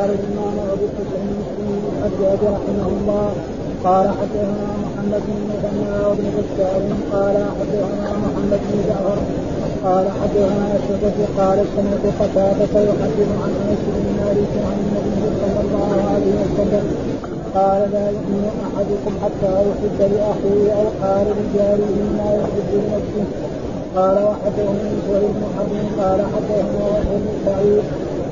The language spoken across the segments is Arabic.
قال الامام ابو الحسين مسلم الحجاج رحمه الله. قال حدثنا محمد بن مثنى وابن بشار. قال حدثنا محمد بن جعفر. قال حدثنا شعبة. قال سمعت قتادة يحدث عن أنس بن مالك عن النبي صلى الله عليه وسلم. قال لا يؤمن أحدكم حتى يحب لأخيه أو قال لجاره ما يحب لنفسه. قال وحدثني زهير بن حرب. قال حدثنا وحيد سعيد.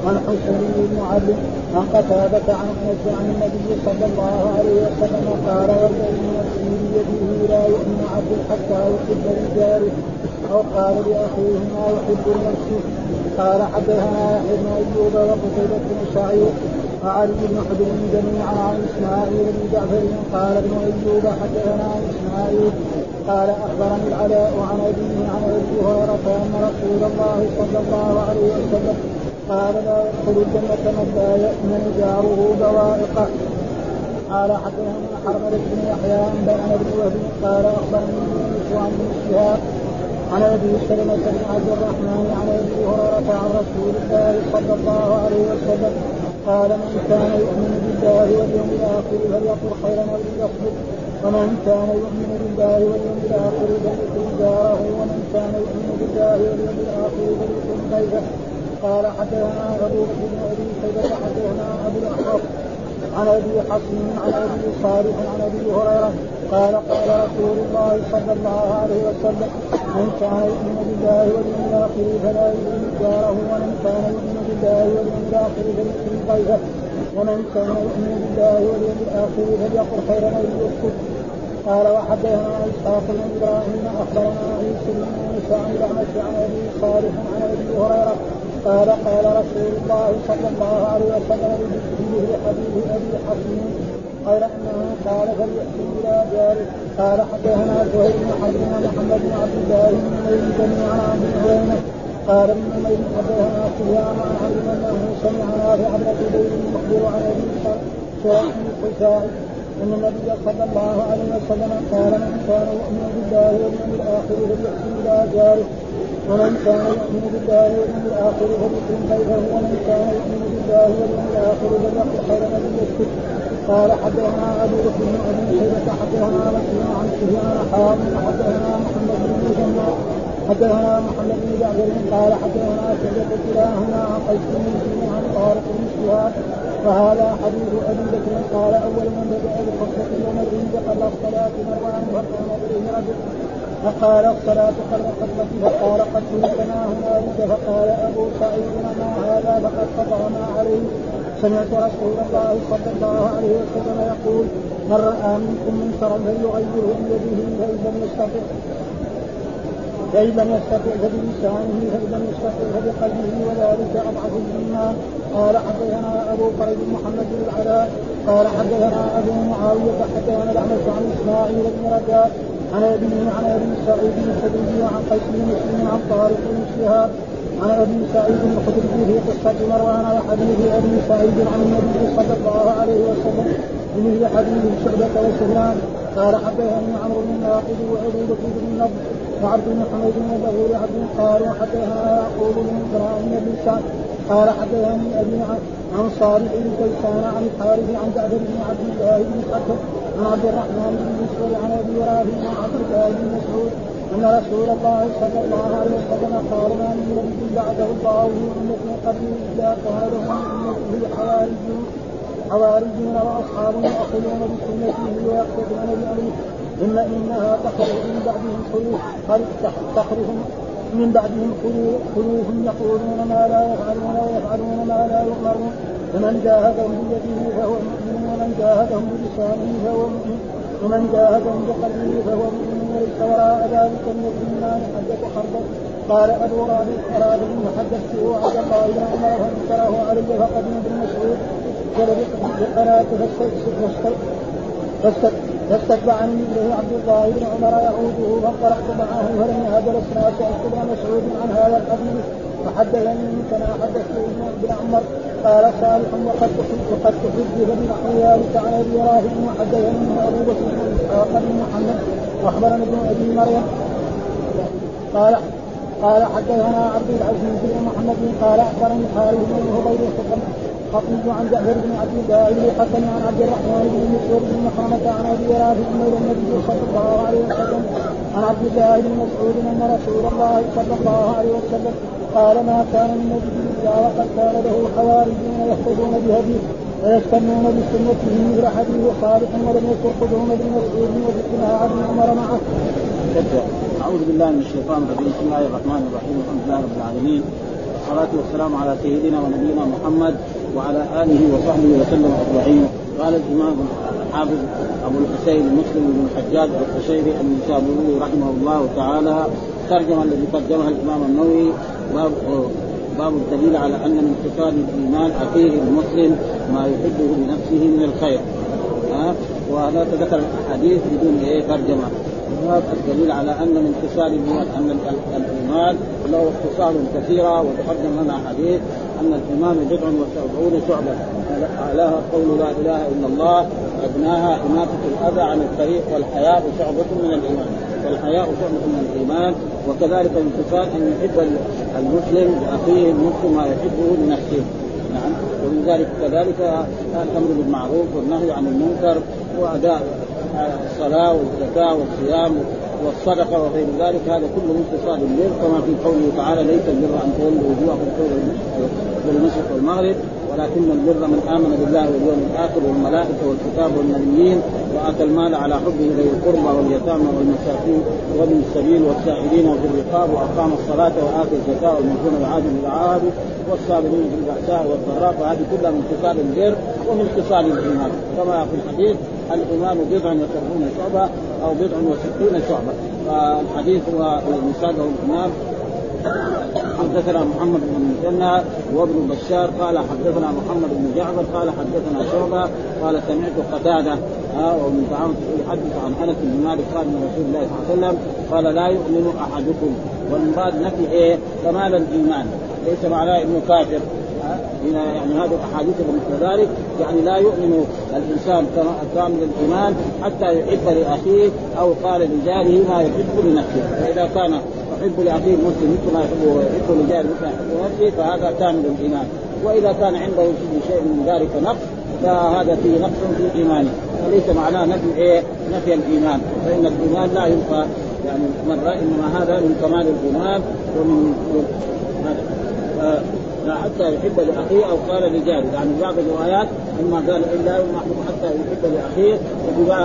عن حسين بن علي عن قتادة عن انس عن النبي صلى الله عليه وسلم قال والذي نفسي بيده لا يؤمن عبد حتى يحب لجاره أو قال لأخيه ما يحب لنفسه قال حدثنا يحيى بن أيوب وقتيبة بن سعيد وعلي بن حجر جميعا عن إسماعيل بن جعفر. قال ابن أيوب حدثنا عن إسماعيل. قال أخبرني العلاء عن أبيه عن أبي هريرة أن رسول الله صلى الله عليه وسلم قال لا يدخل الجنه من لا يؤمن جاره بوائقه قال حدثنا حرملة بن يحيى بن وهب قال أخبرني عن ابن شهاب عن أبي سلمة بن عبد الرحمن عن أبي هريرة عن رسول الله صلى الله عليه وسلم. قال من كان يؤمن بالله واليوم الآخر فليقل خيرا وليصمت. ومن كان يؤمن بالله واليوم الآخر فليكرم جاره. ومن كان يؤمن بالله واليوم الآخر فليكرم ضيفه قال حدثنا ابو بكر بن أبي شيبه حدثنا ابو الاحوص عن أبي حصن عن أبي صالح عن أبي هريرة قال قال رسول الله صلى الله عليه وسلم من كان يؤمن بالله واليوم الآخر فلا يؤمن جاره ومن كان يؤمن بالله واليوم الآخر فليكرم ضيفه ومن كان يؤمن بالله واليوم الآخر فليقل خيرا أو ليسكت قال وحدثنا إسحاق بن إبراهيم أخبرنا عيسى بن موسى عن أبي صالح عن أبي هريرة قال قال رسول الله صلى الله عليه وسلم بذكره حديث أبي حصين غير انه قال فليحسن إلى جاره. قال حدثنا زهير بن حرب ومحمد بن عبد الله بن نمير جميعا عن ابن عيينه قال ابن نمير حدثنا سفيان عن عبد أنه سمع نافع بن عبيد المخبر عن أبي سعيد الخزاعي إن النبي صلى الله عليه وسلم قال من كان يؤمن بالله واليوم الآخر فليحسن إلى جاره. ومن كان يؤمن بالله واليوم الآخر فليكرم ضيفه ومن كان يؤمن بالله واليوم الآخر فليقل خيرا ليسكت قال حدثنا أبو بكر بن أبي شيبة حدثنا مسلم عن سفيان حاضر حدثنا محمد بن مسلم حدثنا محمد بن جعفر قال حدثنا شعبة كلاهما عن قيس بن مسلم عن طارق بن شهاب وهذا حديث أبي بكر. قال أول من بدأ بالخطبة يوم العيد قبل الصلاة مروان فقام اليه رجل فقال الصلاة قبل الخطبة فقال قد تركنا هنالك فقال أبو سعيد ما هذا؟ فقد قطعنا عليه. سمعت رسول الله صلى الله عليه وسلم يقول من رأى منكم منكرا فليغيره بيده فإن لم يستطع فإن لم يستطع فبلسانه فإن لم يستطع فبقلبه وذلك أضعف الإيمان قال حدثنا أبو قريب محمد بن العلاء قال حدثنا أبو معاوية حدثنا الأعمش عن إسماعيل بن رجاء عن أبيه عن أبي سعيد الخدري عن قيس بن مسلم عن طارق بن شهاب عن أبي سعيد الخدري في قصة مروان وحديث أبي سعيد عن النبي صلى الله عليه وسلم بمثل حديث شعبة وسفيان قال حدثني عمرو بن ناقد وعبيدة بن النضر وعبد بن حميد بن ظهور عبد قال وحدثنا يعقوب بن إبراهيم بن سعد قال حدثني أبي عن صالح بن كيسان عن الحارث عن جعفر بن عبد الله بن حكم عبد الرحمن بن مسعود عن أبي رافع عن عبد الله بن مسعود أن رسول الله صلى الله عليه وسلم قال ما من نبي بعده الله من امه قبله إلا له من امته حواريون حواريون واصحاب يأخذون بسنته ويقتدون بأمره. ثم إنها تخرج من بعدهم خلوف تخرج من بعدهم خلوف يقولون ما لا يفعلون ويفعلون ما لا يؤمرون. فمن جاهدهم بيده فهو مؤمن ومن جاهدهم بلسانه فهو مؤمن ومن جاهدهم بقلبه فهو مؤمن. وليس وراء ذلك من الايمان حجة حربة قال أبو رافع رافع حدثته عبد الله بن عمر علي فقدم ابن مسعود ولبث بالقناة فاستتبعني ابنه عبد الله بن عمر يعوده فانطلقت معه فلم جلسنا سالت ابن مسعود عن هذا الحديث فحدثني كما حدثت ابن عمر قال صالح وقد وقد تحدث بنحو ذلك عن ابي رافع وحدثني أبو بكر بن محمد وأخبرني ابن أبي مريم. قال قال حدثنا عبد العزيز بن محمد قال أخبرني خالد بن هبير خطيب عن جعفر بن عبد الله بن عن عبد الرحمن بن مسعود بن مخرمة عن أبي رافع إلى النبي صلى الله عليه وسلم عن عبد الله بن مسعود أن رسول الله صلى الله عليه وسلم قال ما كان من نبي إلا وقد كان له حواريون يهتدون بهديه ويستنون بسنته مثل حديث صالح ولم يكن قدوم بن مسعود وذكرها عبد عمر معه. أعوذ بالله من الشيطان الرجيم. بسم الله الرحمن الرحيم. الحمد لله رب العالمين. والصلاة والسلام على سيدنا ونبينا محمد وعلى آله وصحبه وسلم أجمعين. قال الإمام الحافظ أبو الحسين مسلم بن الحجاج القشيري النسابوري رحمه الله تعالى ترجمة الذي ترجمها الإمام النووي باب باب الدليل على أن من خصال الإيمان أخيه المسلم ما يحبه لنفسه من الخير. ها؟ وهذا تذكر الحديث بدون إيه؟ ترجمة. الدليل على أن من خصال الإيمان أن الإيمان له خصال كثيرة وتقدم لنا حديث أن الايمان بضع وسبعون شعبة. اعلاها قول لا إله إلا الله أدناها اماته الأذى عن الطريق والحياء شعبة من الإيمان. والحياء شعبه من الإيمان وكذلك من خصال أن يحب المسلم لأخيه المسلم ما يحبه لنفسه. نعم. ومن ذلك كذلك الأمر بالمعروف والنهي عن المنكر وأداء الصلاة والزكاة والصيام والصدقة وغير ذلك هذا كله من خصال البر كما في قوله تعالى ليس البر أن تولوا وجوهكم قبل المشرق والمغرب. ولكن البر من آمن بالله واليوم الآخر والملائكة والكتاب والنبيين وآتى المال على حبه ذوي القربى واليتامى والمساكين وابن السبيل والسائلين وفي الرقاب وأقام الصلاة وآتى الزكاة والمؤمنون بالعهد بالعهد والصابرين في البأساء والضراء فهذه كلها من خصال البر ومن خصال الإيمان. كما في الحديث الإيمان بضع وسبعون شعبة أو بضع وستون شعبة. فالحديث هو مساده الامام حدثنا محمد بن المثنى وابن بشار قال حدثنا محمد بن جعفر قال حدثنا شعبة قال سمعت قتادة ها ومن تعاون يحدث عن أنس بن مالك قال من رسول الله صلى الله عليه وسلم قال لا يؤمن أحدكم والمراد نفي إيه؟ كمال الإيمان. ليس معناه إنه كافر. هنا يعني هذه الاحاديث مثل ذلك يعني لا يؤمن الإنسان كامل الإيمان حتى يحب لأخيه أو قال لجاره ما يحب لنفسه. فإذا كان يحب لاخيه المسلم مثل ما يحب ويحب لجاره مثل ما يحب لنفسه فهذا كامل الإيمان. وإذا كان عنده شيء من ذلك نقص فهذا فيه نقص في ايمانه وليس معناه نفي إيه؟ نفي الإيمان. فإن الإيمان لا ينفى يعني مرة إنما هذا من كمال الإيمان ومن هذا. حتى يحب لأخيه أو قال لجاره. يعني بعض الروايات اما قال إلا يحب حتى يحب لأخيه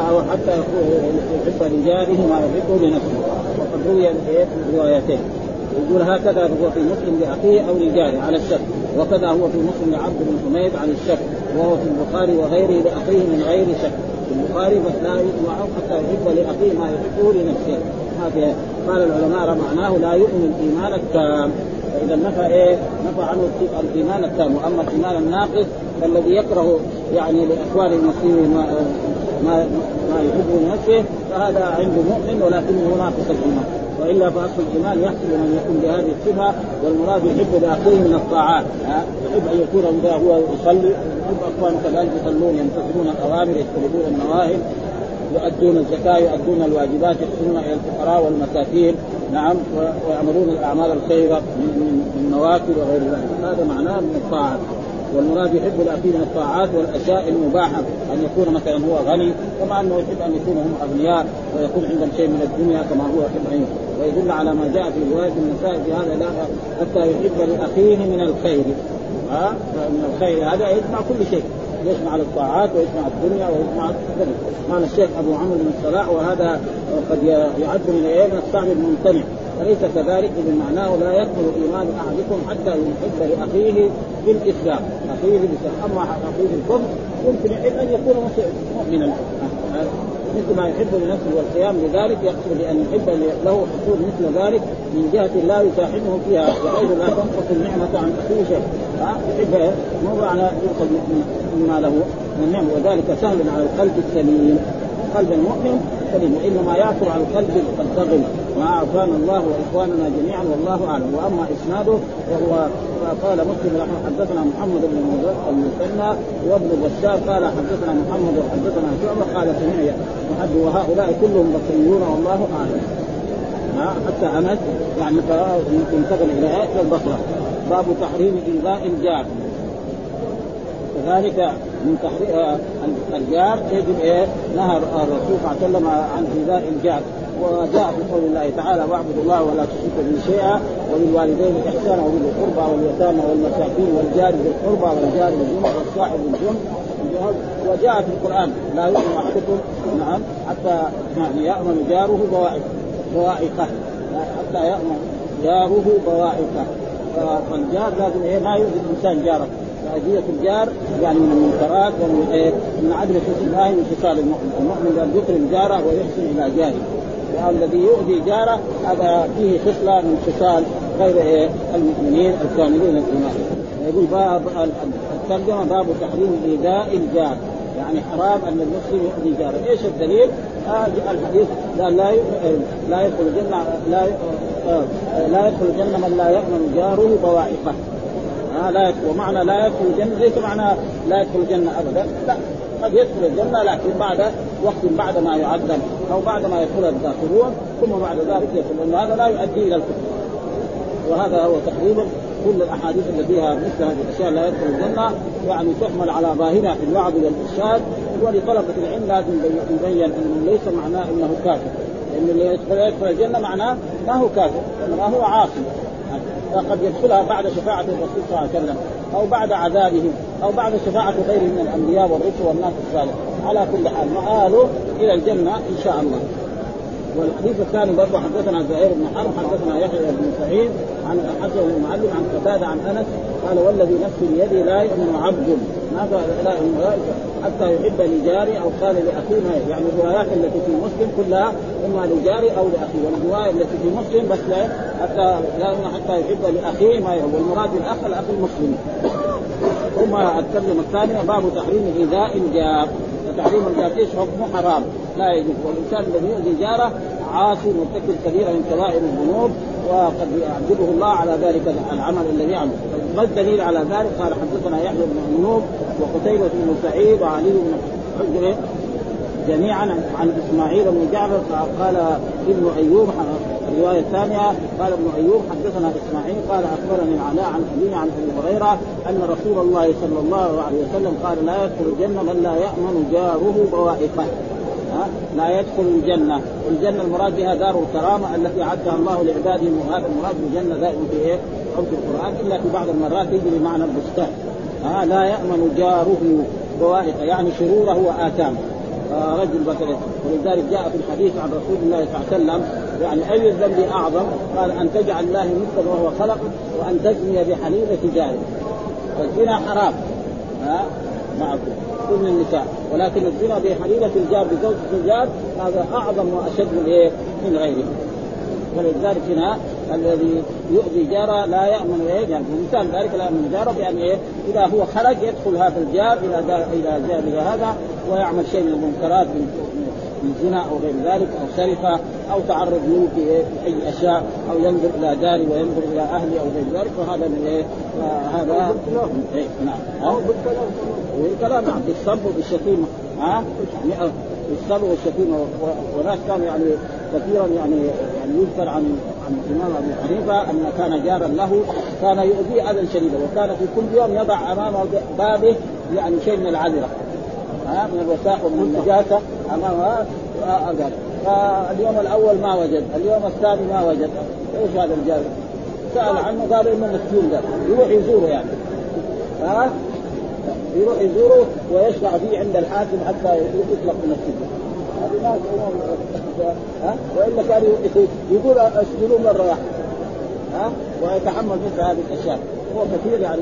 أو حتى يحب لجاره ما يحبه لنفسه. روي الروايتين. يقول هكذا هو في مسلم لأخيه أو لجاره على الشك وكذا هو في مسلم لعبد بن حميد عن الشك وهو في البخاري وغيره لأخيه من غير شك. في البخاري بس لا يسمع حتى يحب لأخيه ما يحبه لنفسه. هذا قال العلماء معناه لا يؤمن الإيمان التام. فإذا نفى إيه؟ نفى عنه الإيمان التام. وأما الإيمان الناقص فالذي يكره يعني لاخوان المسلمين ما ما يحبه لنفسه فهذا عنده مؤمن ولكنه ناقص الإيمان. وإلا فأصل الإيمان يحصل ان يكون بهذه الصفة والمراد يحب لاخيه من الطاعات. يحب أن يكون إذا هو يصلي. يحب اخوانه كذلك يصلون يمتثلون الاوامر يجتنبون النواهي يؤدون الزكاة يؤدون الواجبات يحسنون إلى الفقراء والمساكين. نعم ويعملون الأعمال الخيرة من النوافل وغير ذلك. هذا معناه من الطاعات. والمراد يحب الاخير من الطاعات والأشياء المباحة أن يكون مثلا هو غني كما أنه يحب أن يكونوا هم أغنياء ويكون عندهم شيء من الدنيا كما هو يحب أن ويدل على ما جاء في رواية النساء في هذا لا حتى يحب لأخيه من الخير. ها؟ من الخير. هذا يجمع كل شيء. يجمع الطاعات ويجمع الدنيا ويجمع ذلك قال الشيخ أبو عمرو بن الصلاح وهذا قد يعد من من الممتنع. فليس كذلك بمعناه لا يكمل إيمان أحدكم حتى يحب لأخيه بالإسلام. أخيه بالإسلام. أما أخيه بالكفر يمكن أن يكون مؤمنا. مثل ما يحب لنفسه والقيام بذلك يقصد بأن يحب له حصول مثل ذلك من جهة لا يساحبه فيها بحيث لا تنقص النعمة عن أخيه شيء يحب مو معنى يؤخذ مما له من النعمه وذلك سهل على القلب السليم. قلب المؤمن سليم وإنما يعثر على القلب الضغم ما أعطانا الله وإخواننا جميعا والله أعلم. وأما إسناده فهو قال مسلم رحمه حدثنا محمد بن المثنى وابن بشار قال حدثنا محمد وحدثنا شعبة قال سمع محد وهؤلاء كلهم بصريون والله أعلم. حتى أنس يعني انتقل إلى إلى البصرة. باب تحريم ايذاء الجار. وذلك من تحرير الجار يجب إيه؟ نهى الرسول صلى الله عليه وسلم عن ايذاء الجار. وجاء في قول الله تعالى واعبدوا الله ولا تشركوا به شيئا وبالوالدين إحسانا وبذي القربى واليتامى والمساكين والجار ذي القربى والجار بالجنب والصاحب بالجنب وجاء في القرآن لا يؤمن أحدكم نعم حتى يعني يأمن جاره بوائقه حتى يأمن جاره بوائقه. فالجار لازم إيه؟ ما يؤذي الإنسان جاره. أذية الجار يعني من المنكرات ومن إيه؟ من عدم الله من خصال المؤمن، المؤمن قال يكرم جاره ويحسن إلى جاره، الذي يؤذي جاره هذا فيه خصلة من خصال غير إيه؟ المؤمنين الكاملين الإيمان. يقول باب الترجمة باب تحريم إيذاء الجار، يعني حرام أن المسلم يؤذي جاره، إيش الدليل؟ آه الحديث قال لا لا يدخل الجنه لا آه لا يدخل الجنة من لا يأمن جاره بوائقه آه لا ومعنى لا يدخل الجنة ليس معنى لا يدخل الجنة ابدا لا قد يدخل الجنة لكن بعد وقت بعد ما يعذب أو بعد ما يدخل الداخلون ثم بعد ذلك يدخل لأنه هذا لا يؤدي إلى الكفر وهذا هو تقريبا كل الأحاديث اللي فيها مثل هذه الأشياء لا يدخل الجنة. يعني تحمل على ظاهرها في الوعظ والإرشاد ولطلبة العلم لازم يبين إنه ليس معناه إنه كافر. لأن اللي يدخل الجنة معناه ما هو كافر إنما هو عاصي. فقد يدخلها بعد شفاعة الرسول صلى الله عليه وسلم أو بعد عذابهم أو بعد شفاعة غيرهم من الأنبياء والرسل والناس الصالح. على كل حال مآله إلى الجنة إن شاء الله. والحديث الثاني برضه حدثنا زهير بن حرب حدثنا يحيى بن سعيد عن حسن بن معلم عن قتادة عن أنس قال والذي نفسي بيدي لا يؤمن عبد ماذا لا يؤمن حتى يحب لجاري أو قال لأخيه يعني الروايات التي في مسلم كلها إما لجاري أو لأخيه والرواية التي في مسلم بس لا حتى لا حتى يحب لأخيه ما يحب والمراد بالاخ الأخ المسلم. ثم الترجمة الثانية باب تحريم ايذاء الجار. وتحريم الجار إيش حكمه حرام. لا يجوز. والإنسان الذي يؤذي جاره عاصي مرتكب كبيره من كبائر الذنوب وقد يعذبه الله على ذلك العمل الذي يعمل. ما الدليل على ذلك؟ قال حدثنا يحيى بن منوب وقتيبة بن سعيد وعلي بن حجر جميعا عن إسماعيل بن جعفر قال ابن أيوب الرواية الثانية قال ابن أيوب حدثنا إسماعيل قال أخبرني العلاء عن ابي عن أبي هريرة أن رسول الله صلى الله عليه وسلم قال لا يدخل الجنة من لا يأمن جاره بوائقه لا يدخل الجنة، الجنة المراد بها دار الكرامة التي أعدها الله لعباده وهذا المراد بالجنة دائما في إيه؟ عمق القرآن إلا في بعض المرات يجي بمعنى البستان. ها لا يأمن جاره بوائق يعني شروره وآثامه. رجل مثلا ولذلك جاء في الحديث عن رسول الله صلى الله عليه وسلم يعني أي الذنب أعظم؟ قال أن تجعل الله مثلا وهو خلق وأن تزني بحليله جارك. فالزنا حرام ها معكم كل النساء ولكن الزنا بحليلة الجار بزوجة الجار هذا أعظم وأشد من إيه؟ من غيره ولذلك هنا الذي يؤذي جارة لا يأمن إيه يعني الانسان ذلك لا يأمن جارة بأن إيه؟ إذا هو خرج يدخل هذا الجار إلى إلى جاره هذا ويعمل شيء من المنكرات من من زنا أو غير ذلك أو سرقه أو تعرض له في أي أشياء أو ينظر إلى داري وينظر إلى أهلي أو غير ذلك. فهذا من إيه؟ هذا إيه نعم. والكلام نعم. بالصب وبالشتيمه ها؟ بالصب والشتيمة. وناس كانوا يعني كثيرا يعني يعني يذكر عن عن الامام أبي حنيفة أن كان جارا له كان يؤذيه اذى شديدا وكان في كل يوم يضع أمام بابه يعني شيء من العذرة ها من الوساخ ومن النجاسة امامها هذا. فاليوم الأول ما وجد، اليوم الثاني ما وجد، إيش هذا الجار؟ سأل عنه قال إنه مسجون ده يروح يزوره يعني ها يروح يزوره ويشفع فيه عند الحاكم حتى يطلق من السجن ها وإلا كان يقول اسجنوه مرة واحدة. ها؟ ويتحمل مثل هذه الأشياء. هو كثير يعني.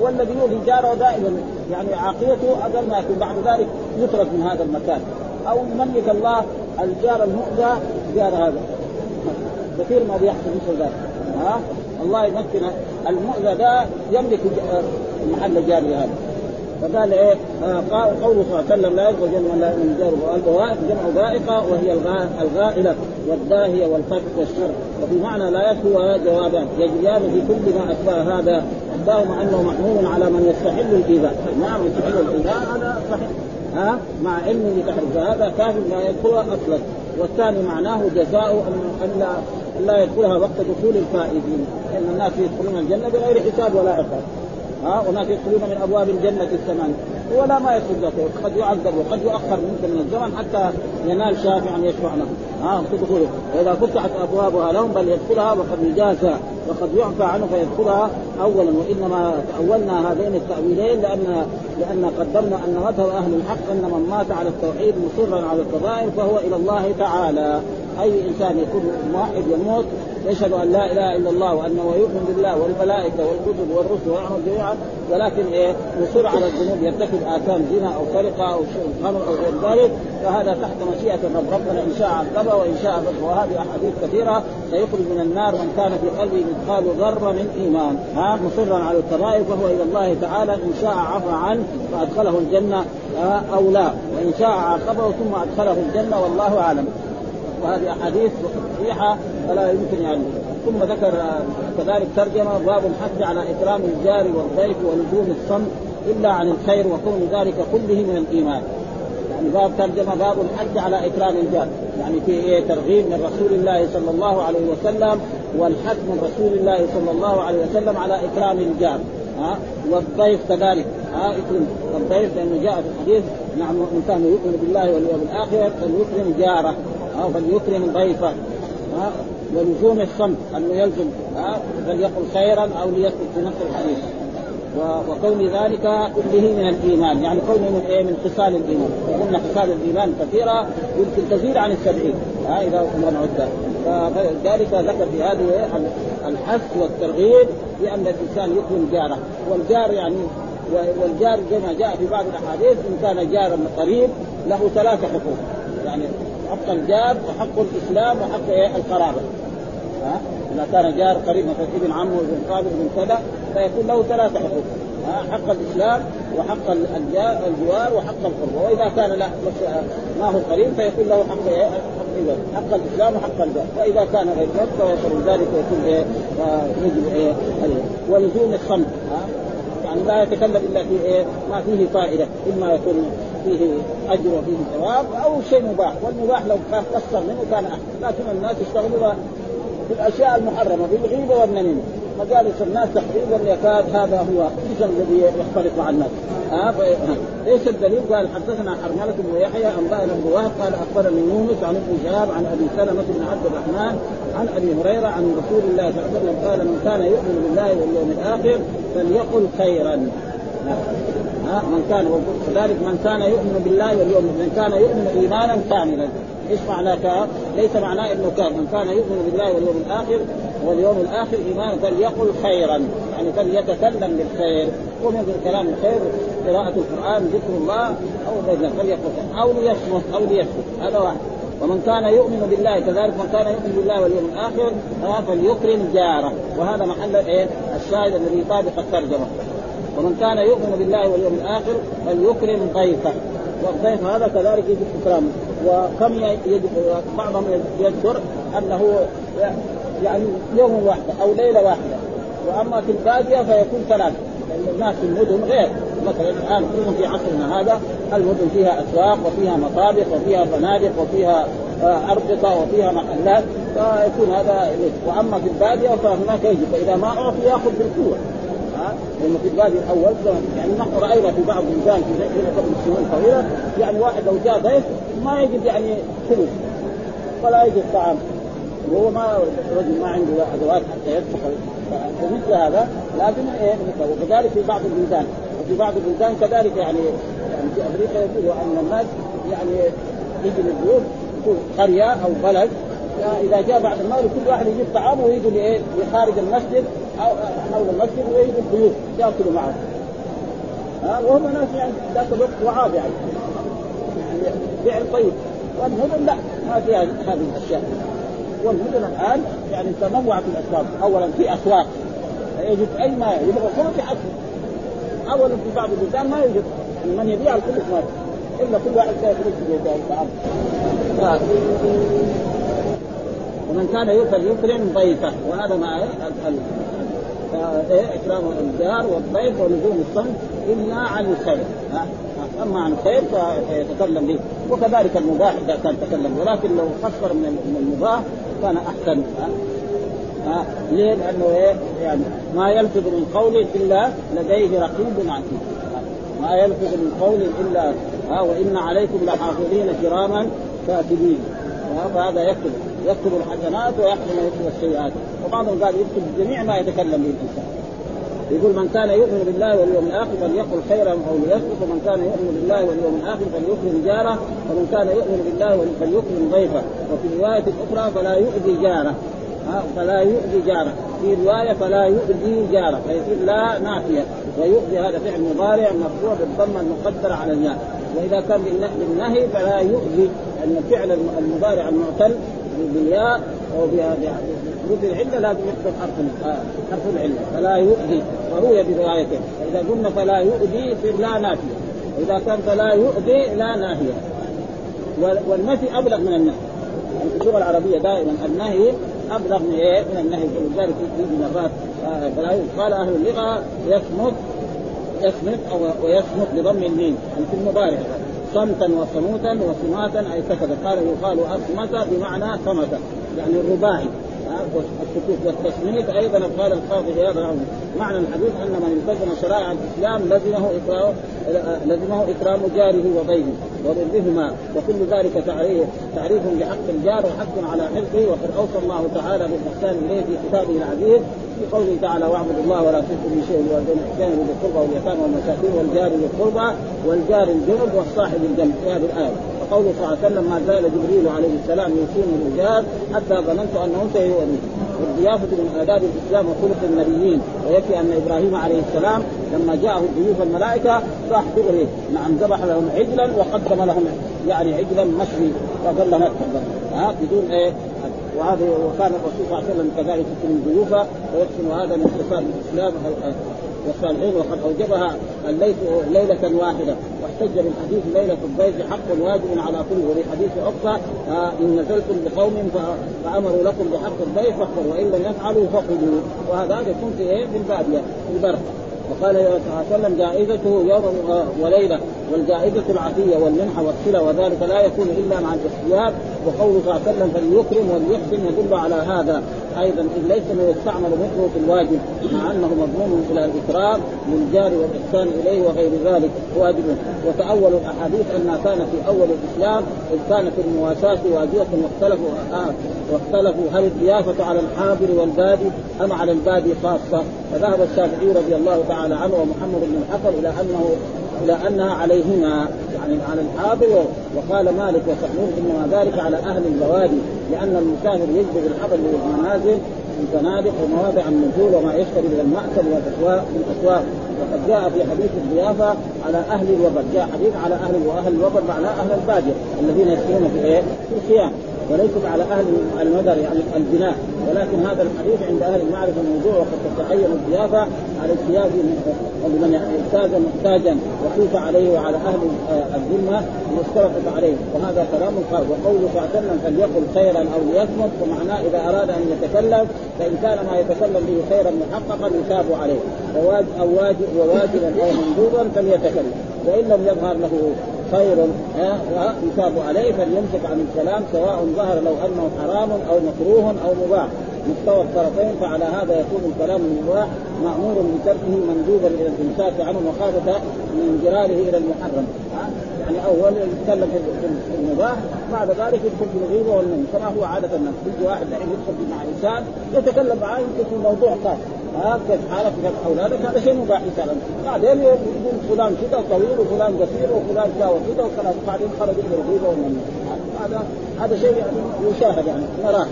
والذي يؤذي جارة دائما. يعني عاقيته أقل ما يكون بعد ذلك يترك من هذا المكان. أو يملك الله الجار المؤذى جار هذا. كثير ما بيحصل مثل ذلك. ها؟ الله يمكن المؤذى ده يملك محل جاري هذا. فقال إيه؟ آه قوله صلى الله عليه وسلم لا يدخل جنة لا من جار البوائق جمع ذائقة وهي الغائلة والداهية والفتح والشر. وفي معنى لا يدخل جوابان يجريان في كل ما أشبه هذا. مع أنه محمول على من يستحل الإيذاء، نعم يستحل الإيذاء. هذا صحيح. ها؟ مع علم بتحريم فهذا كافر لا يدخلها أصلا. والثاني معناه جزاء ان لا لا يدخلها وقت دخول الفائزين. لأن الناس يدخلون الجنة بغير حساب ولا عقاب. ها وناس يدخلون من أبواب الجنة الثمان. ولا ما يدخل قد يعذب وقد يؤخر ممكن من الزمن حتى ينال شافعا يشفع له. ها تدخله واذا فتحت أبوابها لهم بل يدخلها وقد يجازى وقد يعفى عنه فيدخلها اولا. وإنما تأولنا هذين التأويلين لأن لأن قدمنا أن مذهب أهل الحق أن من مات على التوحيد مصرا على الكبائر فهو إلى الله تعالى. أي إنسان يكون موحد يموت يشهد أن لا إله إلا الله وأنه يؤمن بالله والملائكة والكتب والرسل ويعمل جميعا ولكن إيه مصر على الذنوب يرتكب آثام زنا أو سرقة أو خمر أو غير ذلك فهذا تحت مشيئة الرب ربنا إن شاء عذبه وإن شاء وهذه أحاديث كثيرة سيخرج من النار من كان في قلبه مثقال ذرة من إيمان. ها؟ مصرا على الكبائر فهو إلى الله تعالى إن شاء عفى عنه فأدخله الجنة أو لا. وإن شاء عاقبه ثم أدخله الجنة والله أعلم. وهذه أحاديث صحيحة فلا يمكن يعني. ثم ذكر كذلك ترجمة باب الحث على إكرام الجار والضيف ولزوم الصمت إلا عن الخير وكون ذلك كله من الإيمان. يعني باب ترجمة باب الحث على إكرام الجار، يعني في إيه؟ ترغيب من رسول الله صلى الله عليه وسلم والحث من رسول الله صلى الله عليه وسلم على إكرام الجار. ها؟ والضيف كذلك. ها؟ إكرم. الضيف لأنه جاء في الحديث نعم كان يؤمن بالله واليوم الآخر فليكرم جاره. فليكرم ضيفه ولزوم الصمت انه يلزم فليقل خيرا أو ليسكت في نفس الحديث. وكون ذلك كله من الإيمان، يعني كونه من إيه؟ من خصال الإيمان، وقلنا خصال الإيمان كثيرة يمكن تزيد عن السبعين، ها إذا من عدة، فذلك ذكر في هذه الحث والترغيب بان الإنسان يكرم جاره، والجار يعني والجار كما جاء في بعض الأحاديث إن كان جارا قريب له ثلاثة حقوق، حق الجار وحق الإسلام وحق إيه؟ القرابة. ها؟ إذا كان جار قريب مثلا ابن عمه وابن قابل وابن كذا فيكون له ثلاثة حقوق. حق الإسلام وحق الجوار وحق القربة. وإذا كان لا ما هو قريب فيكون له حق إيه؟ حق الإسلام وحق الجار. وإذا كان غير ذلك فيكون ذلك يكون إيه؟ يجب إيه؟ ولزوم ها؟ يعني لا يتكلم إلا في إيه؟ ما فيه فائدة. إما يكون فيه أجر وفيه ثواب أو شيء مباح والمباح لو كان قصر منه كان أحسن. لكن الناس يشتغلوا في الأشياء المحرمة بالغيبه والنميمة. مجالس الناس تقريبا يكاد هذا هو الذي يختلط مع الناس ها ليس الدليل؟ قال حدثنا حرملة بن يحيى انبانا بن وهب قال أخبرني يونس عن ابن شهاب عن أبي سلمة بن عبد الرحمن عن أبي هريرة عن رسول الله صلى الله عليه وسلم قال من كان يؤمن بالله واليوم الآخر فليقل خيرا. من كان وكذلك من كان يؤمن بالله واليوم من كان يؤمن إيمانا كاملا. إيش معناه كان؟ ليس معناه إنه كان من كان يؤمن بالله واليوم الآخر واليوم الآخر إيمانا فليقل خيرا. يعني فليتكلم بالخير. ومن كلام الخير قراءة القرآن ذكر الله أو فليقل أو ليصمت أو ليسكت هذا واحد. ومن كان يؤمن بالله كذلك من كان يؤمن بالله واليوم الآخر فليكرم جاره وهذا محل إيه؟ الشاهد الذي يطابق الترجمة. ومن كان يؤمن بالله واليوم الآخر فليكرم ضيفه. والضيف هذا كذلك يجب إكرامه. وكم يجب بعضهم يذكر أنه يعني يوم واحدة أو ليلة واحدة. وأما في الباديه فيكون ثلاثة. لأن الناس في المدن غير. مثلا الآن في عصرنا هذا. المدن فيها أسواق وفيها مطابخ وفيها فنادق وفيها أربطة وفيها محلات. فيكون هذا وأما في البادية فهناك يجب. فإذا ما أعطي يأخذ بالقوة. لأنه في البادية الأول يعني نحن رأينا في بعض البلدان في هنا قبل سنين طويله يعني واحد لو جاء ضيف ما يجد يعني فلوس ولا يجد طعام. وهو ما رجل ما عنده أدوات حتى يطبخ. فمثل هذا لازم إيه وكذلك في بعض البلدان. وفي بعض البلدان كذلك يعني يعني في أمريكا يقولوا أن الناس يعني يجي يكون قرية أو بلد إذا جاء بعد المغرب كل واحد يجيب طعامه ويجي لإيه؟ لخارج المسجد أو حول المسجد ويجي الضيوف يأكلوا معه. ها وهم ناس يعني ذاك الوقت وعاب يعني. يعني فعل طيب والمدن لا ما فيها هذه الأشياء. والمدن الآن يعني تنوعت الأسواق، اولا في أسواق يجد أي ما يبغى كله في اولا في بعض البلدان ما يوجد من يبيع الكل ما إلا كل واحد يخرج في الطعام. ومن كان يؤكل يكرم ضيفة وهذا إيه إكرام الجار والضيف ولزوم الصمت إلا عن الخير. أما عن الخير فيتكلم به. وكذلك المباح إذا كان تكلم ولكن لو قصر من المباح كان أحسن. ها؟ ليه؟ لأنه إيه؟ يعني ما يلفظ من قول إلا لديه رقيب عتيد. ما يلفظ من قول إلا ها؟ وإن عليكم لحافظين كراما كاتبين فهذا يكتب يكتب الحسنات ويحسن يكتب السيئات. وبعضهم قال يكتب جميع ما يتكلم به الإنسان. يقول من كان يؤمن بالله واليوم الآخر فليقل خيرا أو ليصمت ومن كان يؤمن بالله واليوم الآخر فليكرم جارة ومن كان يؤمن بالله فليكرم ضيفه. وفي رواية أخرى فلا يؤذي جارة. فلا يؤذي جارة. في رواية فلا يؤذي جارة. فيصير لا نافية. ويؤذي هذا فعل مضارع مرفوع بالضمة المقدرة على الياء. وإذا كان بالنهي فلا يؤذي. أن الفعل المضارع المعتل بالياء أو بحروف العله لازم يكتب حرف حرف العله فلا يؤذي وروي بروايته فاذا قلنا فلا يؤذي يصير لا نافيه واذا كان فلا يؤذي لا ناهيه والنفي ابلغ من النهي يعني في اللغة العربيه دائما النهي ابلغ من إيه؟ من النهي ولذلك في مرات فلا قال أهل اللغة يصمت يصمت أو ويصمت بضم الميم يعني في المضارع صمتا وصموتا وصماتا أي سكت قال يقال أصمت بمعنى صمت يعني الرباعي. السكوت والتصميت أيضا قال القاضي هذا معنى الحديث أن من التزم شرائع الإسلام لزمه اكرام لزمه إكرام جاره وضيفه وبرهما وكل ذلك تعريف تعريف بحق الجار وحق على حفظه وقد أوصى الله تعالى بالإحسان إليه في كتابه العزيز في قوله تعالى واعبدوا الله ولا تشركوا به شيء والوالدين احسانا ذي القربى واليتامى والمساكين والجار ذي القربى والجار الجنب والصاحب الجنب. في هذه الآية. وقوله صلى الله عليه وسلم ما زال جبريل عليه السلام يوصيني بالجار حتى ظننت أنه سيؤذي والضيافة من آداب الإسلام وخلق النبيين. ويكفي أن إبراهيم عليه السلام لما جاءه ضيوف الملائكة راح دغري نعم ذبح لهم عجلا وقدم لهم يعني عجلا مشوي فقال لهم ها بدون إيه؟ وهذا وكان الرسول صلى الله عليه وسلم كذلك يكرم ضيوفه ويحسن هذا من صفات الإسلام. والصالحين وقد أوجبها الليث ليلة واحدة. واحتج بالحديث ليلة الضيف حق واجب على كل وفي حديث أخرى آه إن نزلتم بقوم فأمروا لكم بحق الضيف فاحفظوا وإن لم يفعلوا فقدوا وهذا يكون في إيه؟ في الباديه في البر وقال صلى الله عليه وسلم جائزته يوم وليلة. والجائزه العطيه والمنحة والصلة وذلك لا يكون إلا مع الاختيار وقوله صلى الله عليه وسلم فليكرم وليحسن يدل على هذا. أيضا اذ ليس ما يستعمل مثله في الواجب مع أنه مضمون إلى الإكرام للجار والإحسان إليه وغير ذلك واجب. وتأول الأحاديث انها كانت في أول الإسلام إذ كانت المواساة واجبة واختلفوا آه واختلفوا هل الضيافة على الحاضر والبادي أم على البادي خاصة. فذهب الشافعي رضي الله تعالى عنه ومحمد بن الحسن إلى أنه إلى أنها عليهما يعني على الحاضر وقال مالك وصحيح إنما ذلك على أهل البوادي لأن المسافر يجب الحضر للمنازل الفنادق ومواضع النزول وما يشتري من المأكل والأسواق من الاسواق وقد جاء في حديث الضيافة على أهل الوبر جاء حديث على أهل وأهل الوبر معناه أهل الباديه الذين يسكنون في إيه؟ في الخيام وليست على أهل المدر يعني البناء ولكن هذا الحديث عند أهل المعرفة موضوع وقد تتخيل الضيافة على الثياب لمن احتاج محتاجا وخيف عليه وعلى أهل الذمة مشتركة عليه. وهذا كلام قال وقوله وسلم فليقل خيرا أو ليصمت ومعناه إذا أراد أن يتكلم فإن كان ما يتكلم به خيرا محققا يثاب عليه. أو واجب وواجبا أو مندوبا فليتكلم. وإن لم يظهر له خير يثاب عليه فليمسك عن الكلام سواء ظهر لو أنه حرام أو مكروه أو مباح. مستوى الطرفين فعلى هذا يكون الكلام المباح مأمور بتركه مندوبا إلى الامساك عنه مخافه من انجراله إلى المحرم. يعني أول يتكلم في المباح بعد ذلك يدخل في الغيبة والنمي كما هو عادة الناس يجي واحد الحين يدخل مع انسان يتكلم معاه يمكن في موضوع خاص. ها كيف حالك كيف أولادك هذا شيء مباح مثلا. بعدين يقول فلان كذا طويل وفلان قصير وفلان كذا وكذا بعدين خرج إلى الغيبه والنمي هذا هذا شيء يعني يشاهد يعني نراه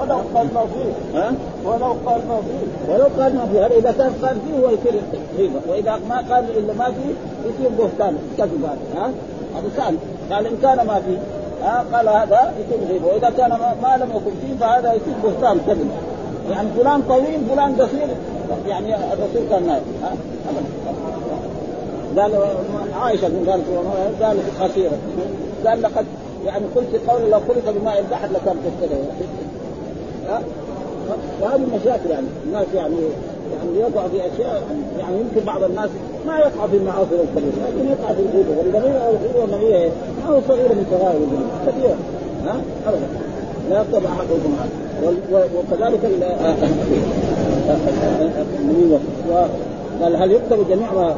ولو قال ما فيه. ها؟ ولو قال ما فيه. ولو قال ما فيه. هذا إذا كان قال فيه هو يصير غيبة. وإذا ما قال إلا ما فيه يصير بهتان. كذب هذا ها؟ هذا كان قال إن كان ما فيه ها؟ قال هذا يصير غيبة. وإذا كان ما, ما لم يكن فيه فهذا يصير بهتان. كذب. يعني فلان طويل فلان قصير. يعني الرسول كان نايم ها؟ قال عائشة قال قال قصيره قال لقد يعني قلت قول لو خلق بماء البحر لكان تهتدى وهذه مشاكل يعني. الناس يعني يعني يقع في أشياء يعني يمكن بعض الناس ما يقع في المعاصي الكبيره لكن يقع في الغيبه والغيبه والغيبه والنبيه ما هو صغيرة من صغائر الذنوب كثيرة. ها؟ ابدا. لا يكتب احدكم هذا وكذلك قال هل يكتب جميع ما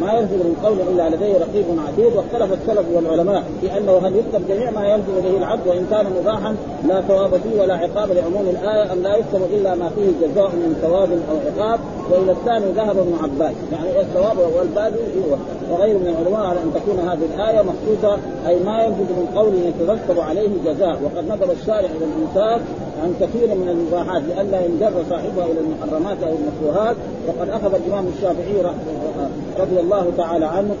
ما يلزم من قول إلا لديه رقيب عتيد؟ واختلف السلف والعلماء في أنه هل يكتب جميع ما يلزم به العبد وإن كان مباحا لا ثواب فيه ولا عقاب لعموم الآية أم لا يكتب إلا ما فيه جزاء من ثواب أو عقاب؟ وإلى الثاني ذهب ابن عباس. يعني الثواب والباقي هو. وغير من العلماء على أن تكون هذه الآية مخصوصة أي ما يلزم من قول يترتب عليه جزاء. وقد ندب الشارع إلى الإنسان عن كثير من المباحات لئلا ينجر صاحبها إلى المحرمات أو المكروهات. وقد أخذ الإمام الشافعي رضي الله تعالى عنه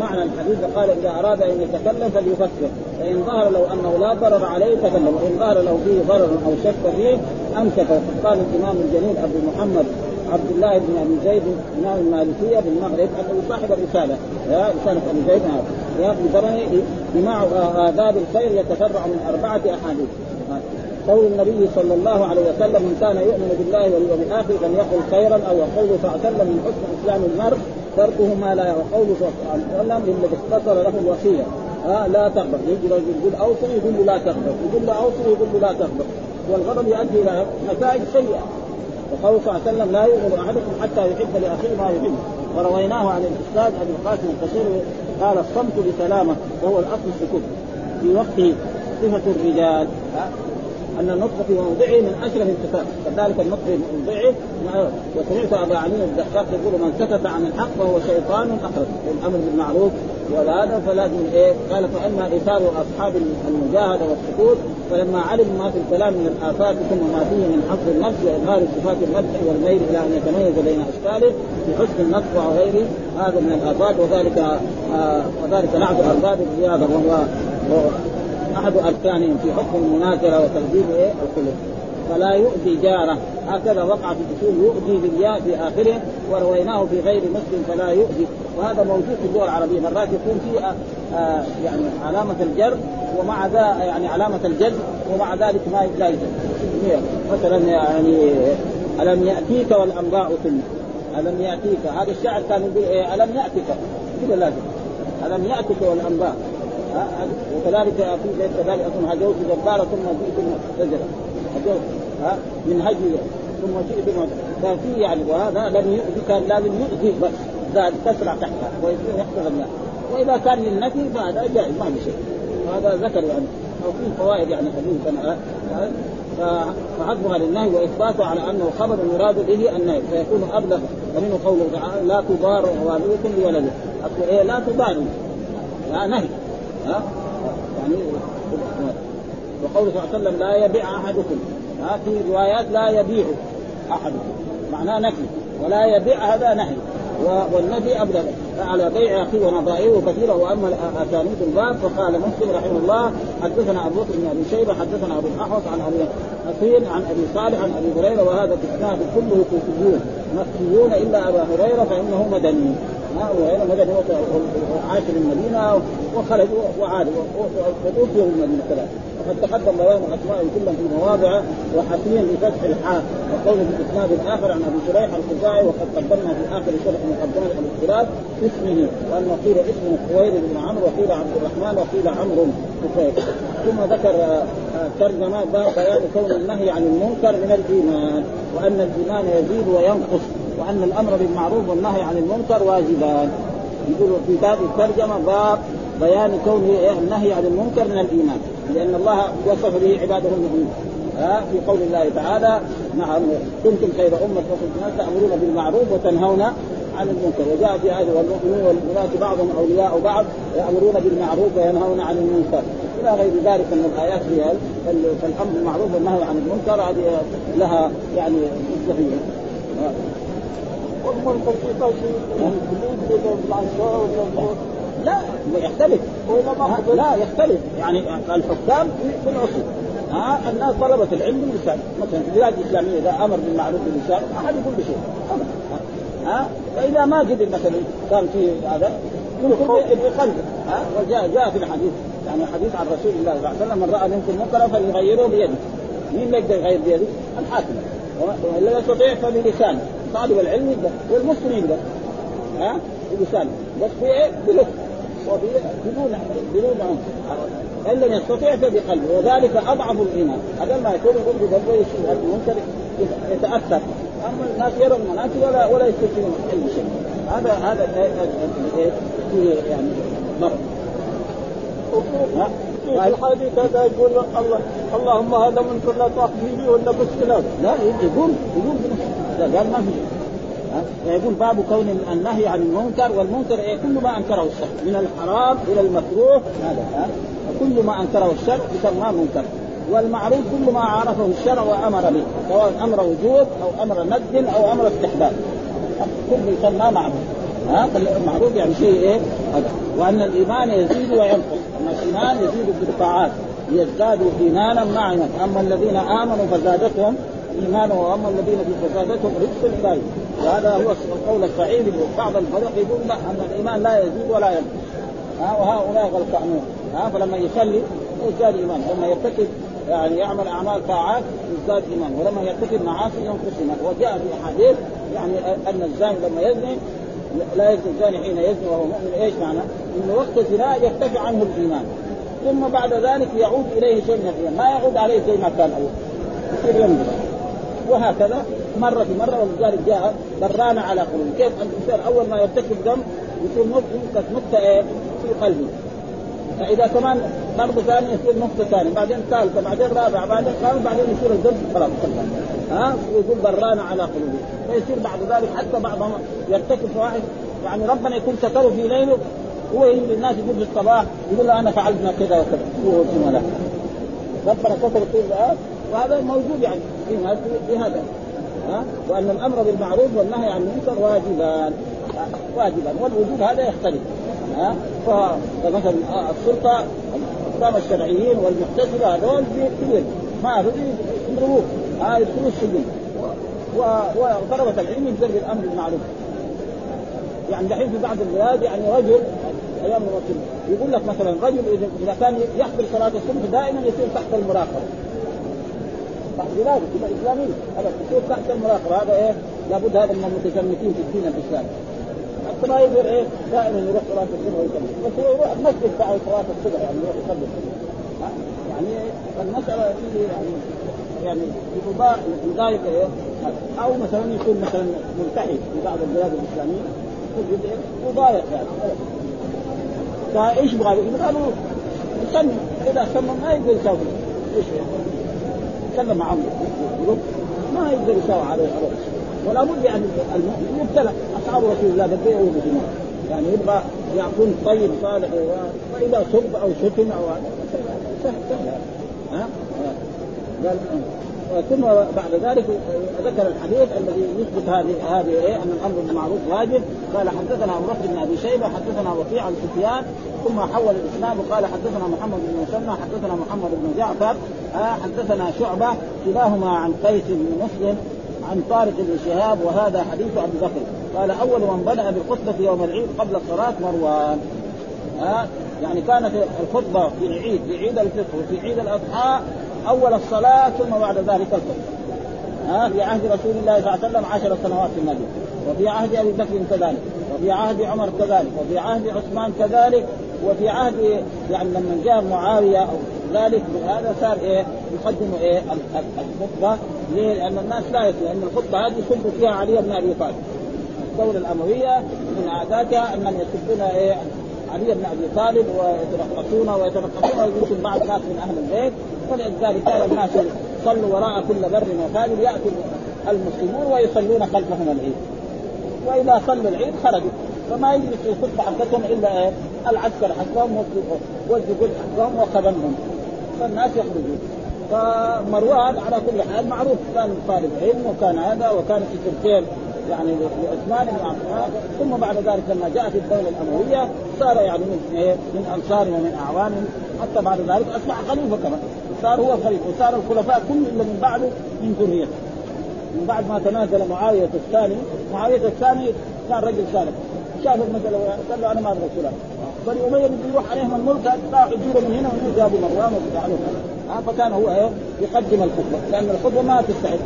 معنى الحديث قال إذا أراد أن يتكلم فليفكر فإن ظهر له أنه لا ضرر عليه تكلم وإن ظهر له فيه ضرر أو شك فيه امسك قال الإمام الجليل أبو محمد عبد الله بن أبي زيد إمام المالكية بالمغرب أنه صاحب الرساله رسالة ابي زيد هذا بزمنه جماع آداب الخير يتفرع من أربعة أحاديث. قول النبي صلى الله عليه وسلم من كان يؤمن بالله واليوم الآخر فليقل خيرا أو يقول وسلم من حسن إسلام المرء تركه ما لا وقوله صلى الله عليه وسلم للذي اختصر له الوصية. ها لا تغضب يجي رجل يقول أوصي يقول له لا تغضب يقول له أوصي يقول له لا تغضب والغضب يؤدي إلى نتائج سيئة. وقوله صلى الله عليه وسلم لا يؤمن أحدكم حتى يحب لأخيه ما يحب ورويناه عن الأستاذ أبي القاسم القصير قال الصمت بسلامة وهو الأصل السكوت. في وقته صفة الرجال. أن النطق في موضعه من اشرف الصفات كذلك النطق في موضعه وسمعت أبا علي الدقاق يقول من سكت عن الحق فهو شيطان أخرج. الامر بالمعروف وهذا فلازم إيه؟ قال فإما إيثار أصحاب المجاهدة والسكوت فلما علموا ما في الكلام من الآفات ثم ما فيه من حفظ النفس وإظهار صفات المدح والميل إلى أن يتميز بين أشكاله بحسن النطق وغيره هذا من الآفات. وذلك آه وذلك نعت أرباب الرياضة وهو أحد أركانهم في حكم المناكرة وتهذيب إيه؟ الخلق فلا يؤذي جاره. هكذا وقع في الأصول يؤذي بالياء في آخره ورويناه في غير مسلم فلا يؤذي. وهذا موجود في اللغة العربية. مرات يكون في آه, آه، يعني علامة الجر ومع ذا يعني علامة الجد ومع ذلك ما لا يجد مثلا يعني ألم يأتيك والانباء ثم ألم يأتيك؟ هذا الشاعر كان يقول إيه؟ ألم ياتك كذا لازم ألم ياتك والانباء وكذلك في زي كذلك اكون هجوت جبارا ثم جئت شجره هجوت ها؟ من هجي ثم جئت ففي يعني وهذا لم يؤذي كان لازم يؤذي بس. تسرع تحتها ويكون يحفظ الماء وإذا كان للنفي فهذا جائز ما في شيء. وهذا ذكر يعني. أو في فوائد يعني حديث أنا فعظمها للنهي وإثباته على أنه خبر يراد به النهي فيكون أبلغ. ومنه قوله تعالى لا تضار والدكم بولده إيه لا تضار. لا نهي. ها؟ يعني وقوله صلى الله عليه وسلم لا يبيع أحدكم. ها في روايات لا يبيع أحدكم. معناه نفي. ولا يبيع هذا نهي. والنبي ابلغ على بيع أخيه ونظائره كثيره وأما اسانيد الباب فقال مسلم رحمه الله حدثنا أبو بكر بن أبي شيبة حدثنا أبو الأحوص عن أبي اخير عن أبي صالح عن أبي هريرة. وهذا الاسناد كله كوفيون. مكيون إلا أبا هريرة فإنه مدني. ها وهنا مدني عاش في المدينة وخرج وعاد وتوفي في المدينة كذلك. وقد تقدم بيان أسماء كلهم في مواضع وحسين بفتح الحاء وقوله في الإسناد الآخر عن أبي شريح الخزاعي وقد قدمنا في آخر شرح مقدمة الاختلاف اسمه وأن قيل اسمه خوير بن عمرو وقيل عبد الرحمن وقيل عمرو ثم ذكر آه، ترجمة باب بيان كون النهي عن المنكر من الإيمان وأن الإيمان يزيد وينقص. وأن الأمر بالمعروف والنهي عن المنكر واجبان. يقول في باب الترجمة باب بيان كون النهي عن المنكر من الإيمان. لأن الله وصف به عباده المؤمنين ها؟ في قول الله تعالى نعم كنتم خير أمة الناس تأمرون بالمعروف وتنهون عن المنكر. وجاء في هذا والمؤمنون والمؤمنات بعضهم أولياء بعض يأمرون بالمعروف وينهون عن المنكر. إلى غير ذلك من الآيات فيها فالأمر بالمعروف والنهي عن المنكر هذه لها يعني مصلحية. لا يختلف. لا يختلف. يعني الحكام في العصور. ها الناس طلبة العلم باللسان مثلا في البلاد الاسلاميه إذا أمر بالمعروف باللسان ما حد يقول بشيء. ها فإذا ما قدر مثلا كان في هذا يقول يقلد ها وجاء جاء في الحديث. يعني حديث عن رسول الله صلى الله عليه وسلم من رأى منكم منكرا فليغيره بيده. مين يقدر يغير بيده؟ الحاكم. ولا يستطيع فبلسانه. طالب العلم يقدر والمسلم يقدر ها بلسانه بس في إيه؟ بلغه بدون بدون ان لم يستطيع فبقلبه وذلك اضعف الايمان هذا ما يكون يقول بقلبه يشوف المنكر يتاثر اما الناس يروا المناكب ولا ولا يستطيعون اي شيء هذا هذا يعني مرض في الحديث هذا يقول الله اللهم هذا منكر لا تاخذني به ولا بس لا يقول يقول لا قال ما في يقول باب كون النهي عن المنكر والمنكر إيه؟ كل ما أنكره الشرع من الحرام إلى المكروه هذا كل ما أنكره الشرع يسمى منكر. والمعروف كل ما عرفه الشرع وأمر به سواء أمر وجوب أو أمر ند أو أمر استحباب. كله يسمى معروف. ها المعروف يعني شيء إيه؟ وأن الإيمان يزيد وينقص. ان الإيمان يزيد بالطاعات ليزدادوا إيمانا مع أما الذين آمنوا فزادتهم إيمانا وأما الذين في فزادتهم رزق إلى وهذا هو القول الصحيح بعض الفرق يقول لا أن الإيمان لا يزيد ولا ينقص. ها وهؤلاء غلطانون. ها فلما يصلي يزداد إيمان. لما يرتكب يعني يعمل أعمال طاعات يزداد إيمان. ولما يرتكب معاصي ينقص إيمان. وجاء في احاديث يعني أن الزاني لما يزني لا يزني الزاني حين يزني وهو مؤمن. إيش معنى؟ انه وقت الزنا يرتفع عنه الإيمان. ثم بعد ذلك يعود إليه شيء من الإيمان. ما يعود عليه زي ما كان أول. يصير ينقص وهكذا مرة في مرة ولذلك جاء برانا على قلوب كيف الإنسان أول ما يرتكب ذنب يكون نقطة إيه في قلبه. فإذا كمان مرة ثانية يصير نقطة ثانية بعدين ثالثة بعدين رابعة بعدين خامسة بعدين يصير الذنب خلاص ها؟ ويقول برانا على قلوبه فيصير بعد ذلك حتى بعضهم يرتكب فواحد يعني ربنا يكون ستره في ليله هو يجي للناس يقول في الصباح يقول أنا فعلت كذا وكذا. هو لا. ربنا ستر طول وهذا موجود يعني في هذا. ها؟ وأن الأمر بالمعروف والنهي عن المنكر واجبان. واجبان والوجوب هذا يختلف. ها؟ فمثلا السلطة الحكام الشرعيين والمحتسبه هذول كبير ما يضربوه. ها؟ يدخلوا السجن. وطلبة العلم يجزر بالامر بالمعروف. يعني دحين في بعض البلاد يعني رجل أيام الرسول يقول لك مثلا رجل اذا كان يحضر صلاة الصبح دائما يصير تحت المراقبة. بلاد تبقى اسلاميه هذا يصير تحت المراقبة. هذا إيه؟ لابد هذا من المتشمتين في الدين الإسلامي. حتى ما يقدر إيه دائما يروح صلاة الصبح ويصلي. بس هو يروح المسجد بعد صلاة الصبح يعني يروح يصلي. يعني المسألة فيه يعني يعني يضايق إيه؟ أو مثلا يكون مثلا ملتحي في بعض البلاد الإسلامية يضايق يعني. فايش يبغى؟ يبغى له يسمي إذا سمى ما يقدر يسوي إيش يتكلم مع عمرو ما يقدر يساوي عليه. ولا بد يعني المؤمن يبتلى أصحاب رسول الله قد إيه يعني يبغى يكون طيب صالح وإذا سب أو شتم أو سهل سهل ها ثم بعد ذلك ذكر الحديث الذي يثبت هذه هذه إيه؟ أن الأمر بالمعروف واجب. قال حدثنا أبو بكر بن أبي شيبة حدثنا وكيع عن سفيان ثم حول الاسلام وقال حدثنا محمد بن مسلم حدثنا محمد بن جعفر آه حدثنا شعبة كلاهما عن قيس بن مسلم عن طارق بن شهاب وهذا حديث أبي بكر. قال أول من بدا بالخطبة يوم العيد قبل الصلاة مروان. آه يعني كانت الخطبة في العيد في عيد الفطر وفي عيد الأضحى أول الصلاة ثم بعد ذلك الخطبه ها؟ في عهد رسول الله صلى الله عليه وسلم عشر سنوات في المدينة. وفي عهد أبي بكر كذلك. وفي عهد عمر كذلك. وفي عهد عثمان كذلك. وفي عهد يعني لما جاء معاوية أو ذلك هذا صار إيه؟ يقدم إيه؟ الخطبة. ليه؟ لأن الناس لا يسمع إن الخطبة هذه يسب فيها علي بن أبي طالب. الدولة الأموية من عاداتها أنهم يسبون إيه؟ علي بن أبي طالب ويترقصون ويترقصون ويقولون بعض ناس من أهل البيت. ولذلك كان الناس صلوا وراء كل بر وفاجر يأتي المسلمون ويصلون خلفهم العيد. وإذا صلوا العيد خرجوا. فما يجلس في الخطبة حقتهم إلا إيه؟ العسكر حقهم والجنود حقهم وخدمهم فالناس يخرجون. فمروان على كل حال معروف. كان طالب علم وكان هذا وكان في تركيا يعني لعثمان بن عفان. ثم بعد ذلك لما جاءت الدولة الأموية صار يعني من إيه؟ من أنصار ومن أعوان. حتى بعد ذلك أصبح خليفة كمان. صار هو خليفة وصار الخلفاء كل اللي من بعده من ذريته. من بعد ما تنازل معاوية الثاني معاوية الثاني كان رجل صالح شاف المساله قال له أنا ما أبغى بني اميه بده يروح عليهم الملك راحوا يجيبوا من هنا وهنا جابوا مروان وفعلوا فكان هو إيه؟ يقدم الخطبة لأن الخطبة ما تستحق.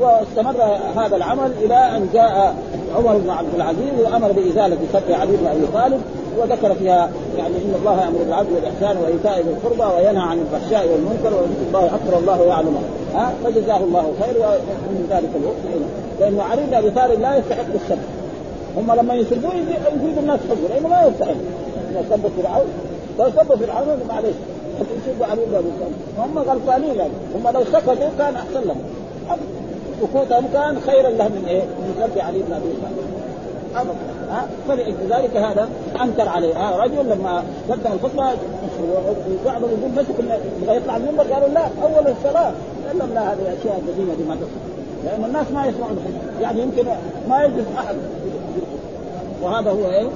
واستمر هذا العمل إلى أن جاء عمر بن عبد العزيز وأمر بإزالة سب علي بن أبي طالب وذكر فيها يعني إن الله يأمر بالعدل والإحسان وإيتاء ذي القربى وينهى عن الفحشاء والمنكر وذكر الله أكبر الله يعلم. ها فجزاه الله خير ومن ذلك الوقت. لأنه علي بن ابي طالب لا يستحق السب هم لما يسبوه يزيد الناس حبه لأنه ما يستحق. سبوا فرعون فسبوا فرعون معلش يسبوا علي بن ابي طالب هم غلطانين يعني. هم لو سكتوا كان أحسن لهم. سكوتهم كان خيرا لهم من إيه؟ من سب علي بن أبي طالب. ابدا فلذلك هذا أنكر عليه ها رجل لما قدم الخطبه بعضهم يقول مسك يبغى يطلع المنبر قالوا لا أول الصلاة. قال لهم لا هذه الاشياء القديمه دي ما تصل لأن الناس ما يسمعون يعني يمكن ما يجلس أحد. وهذا هو إيه؟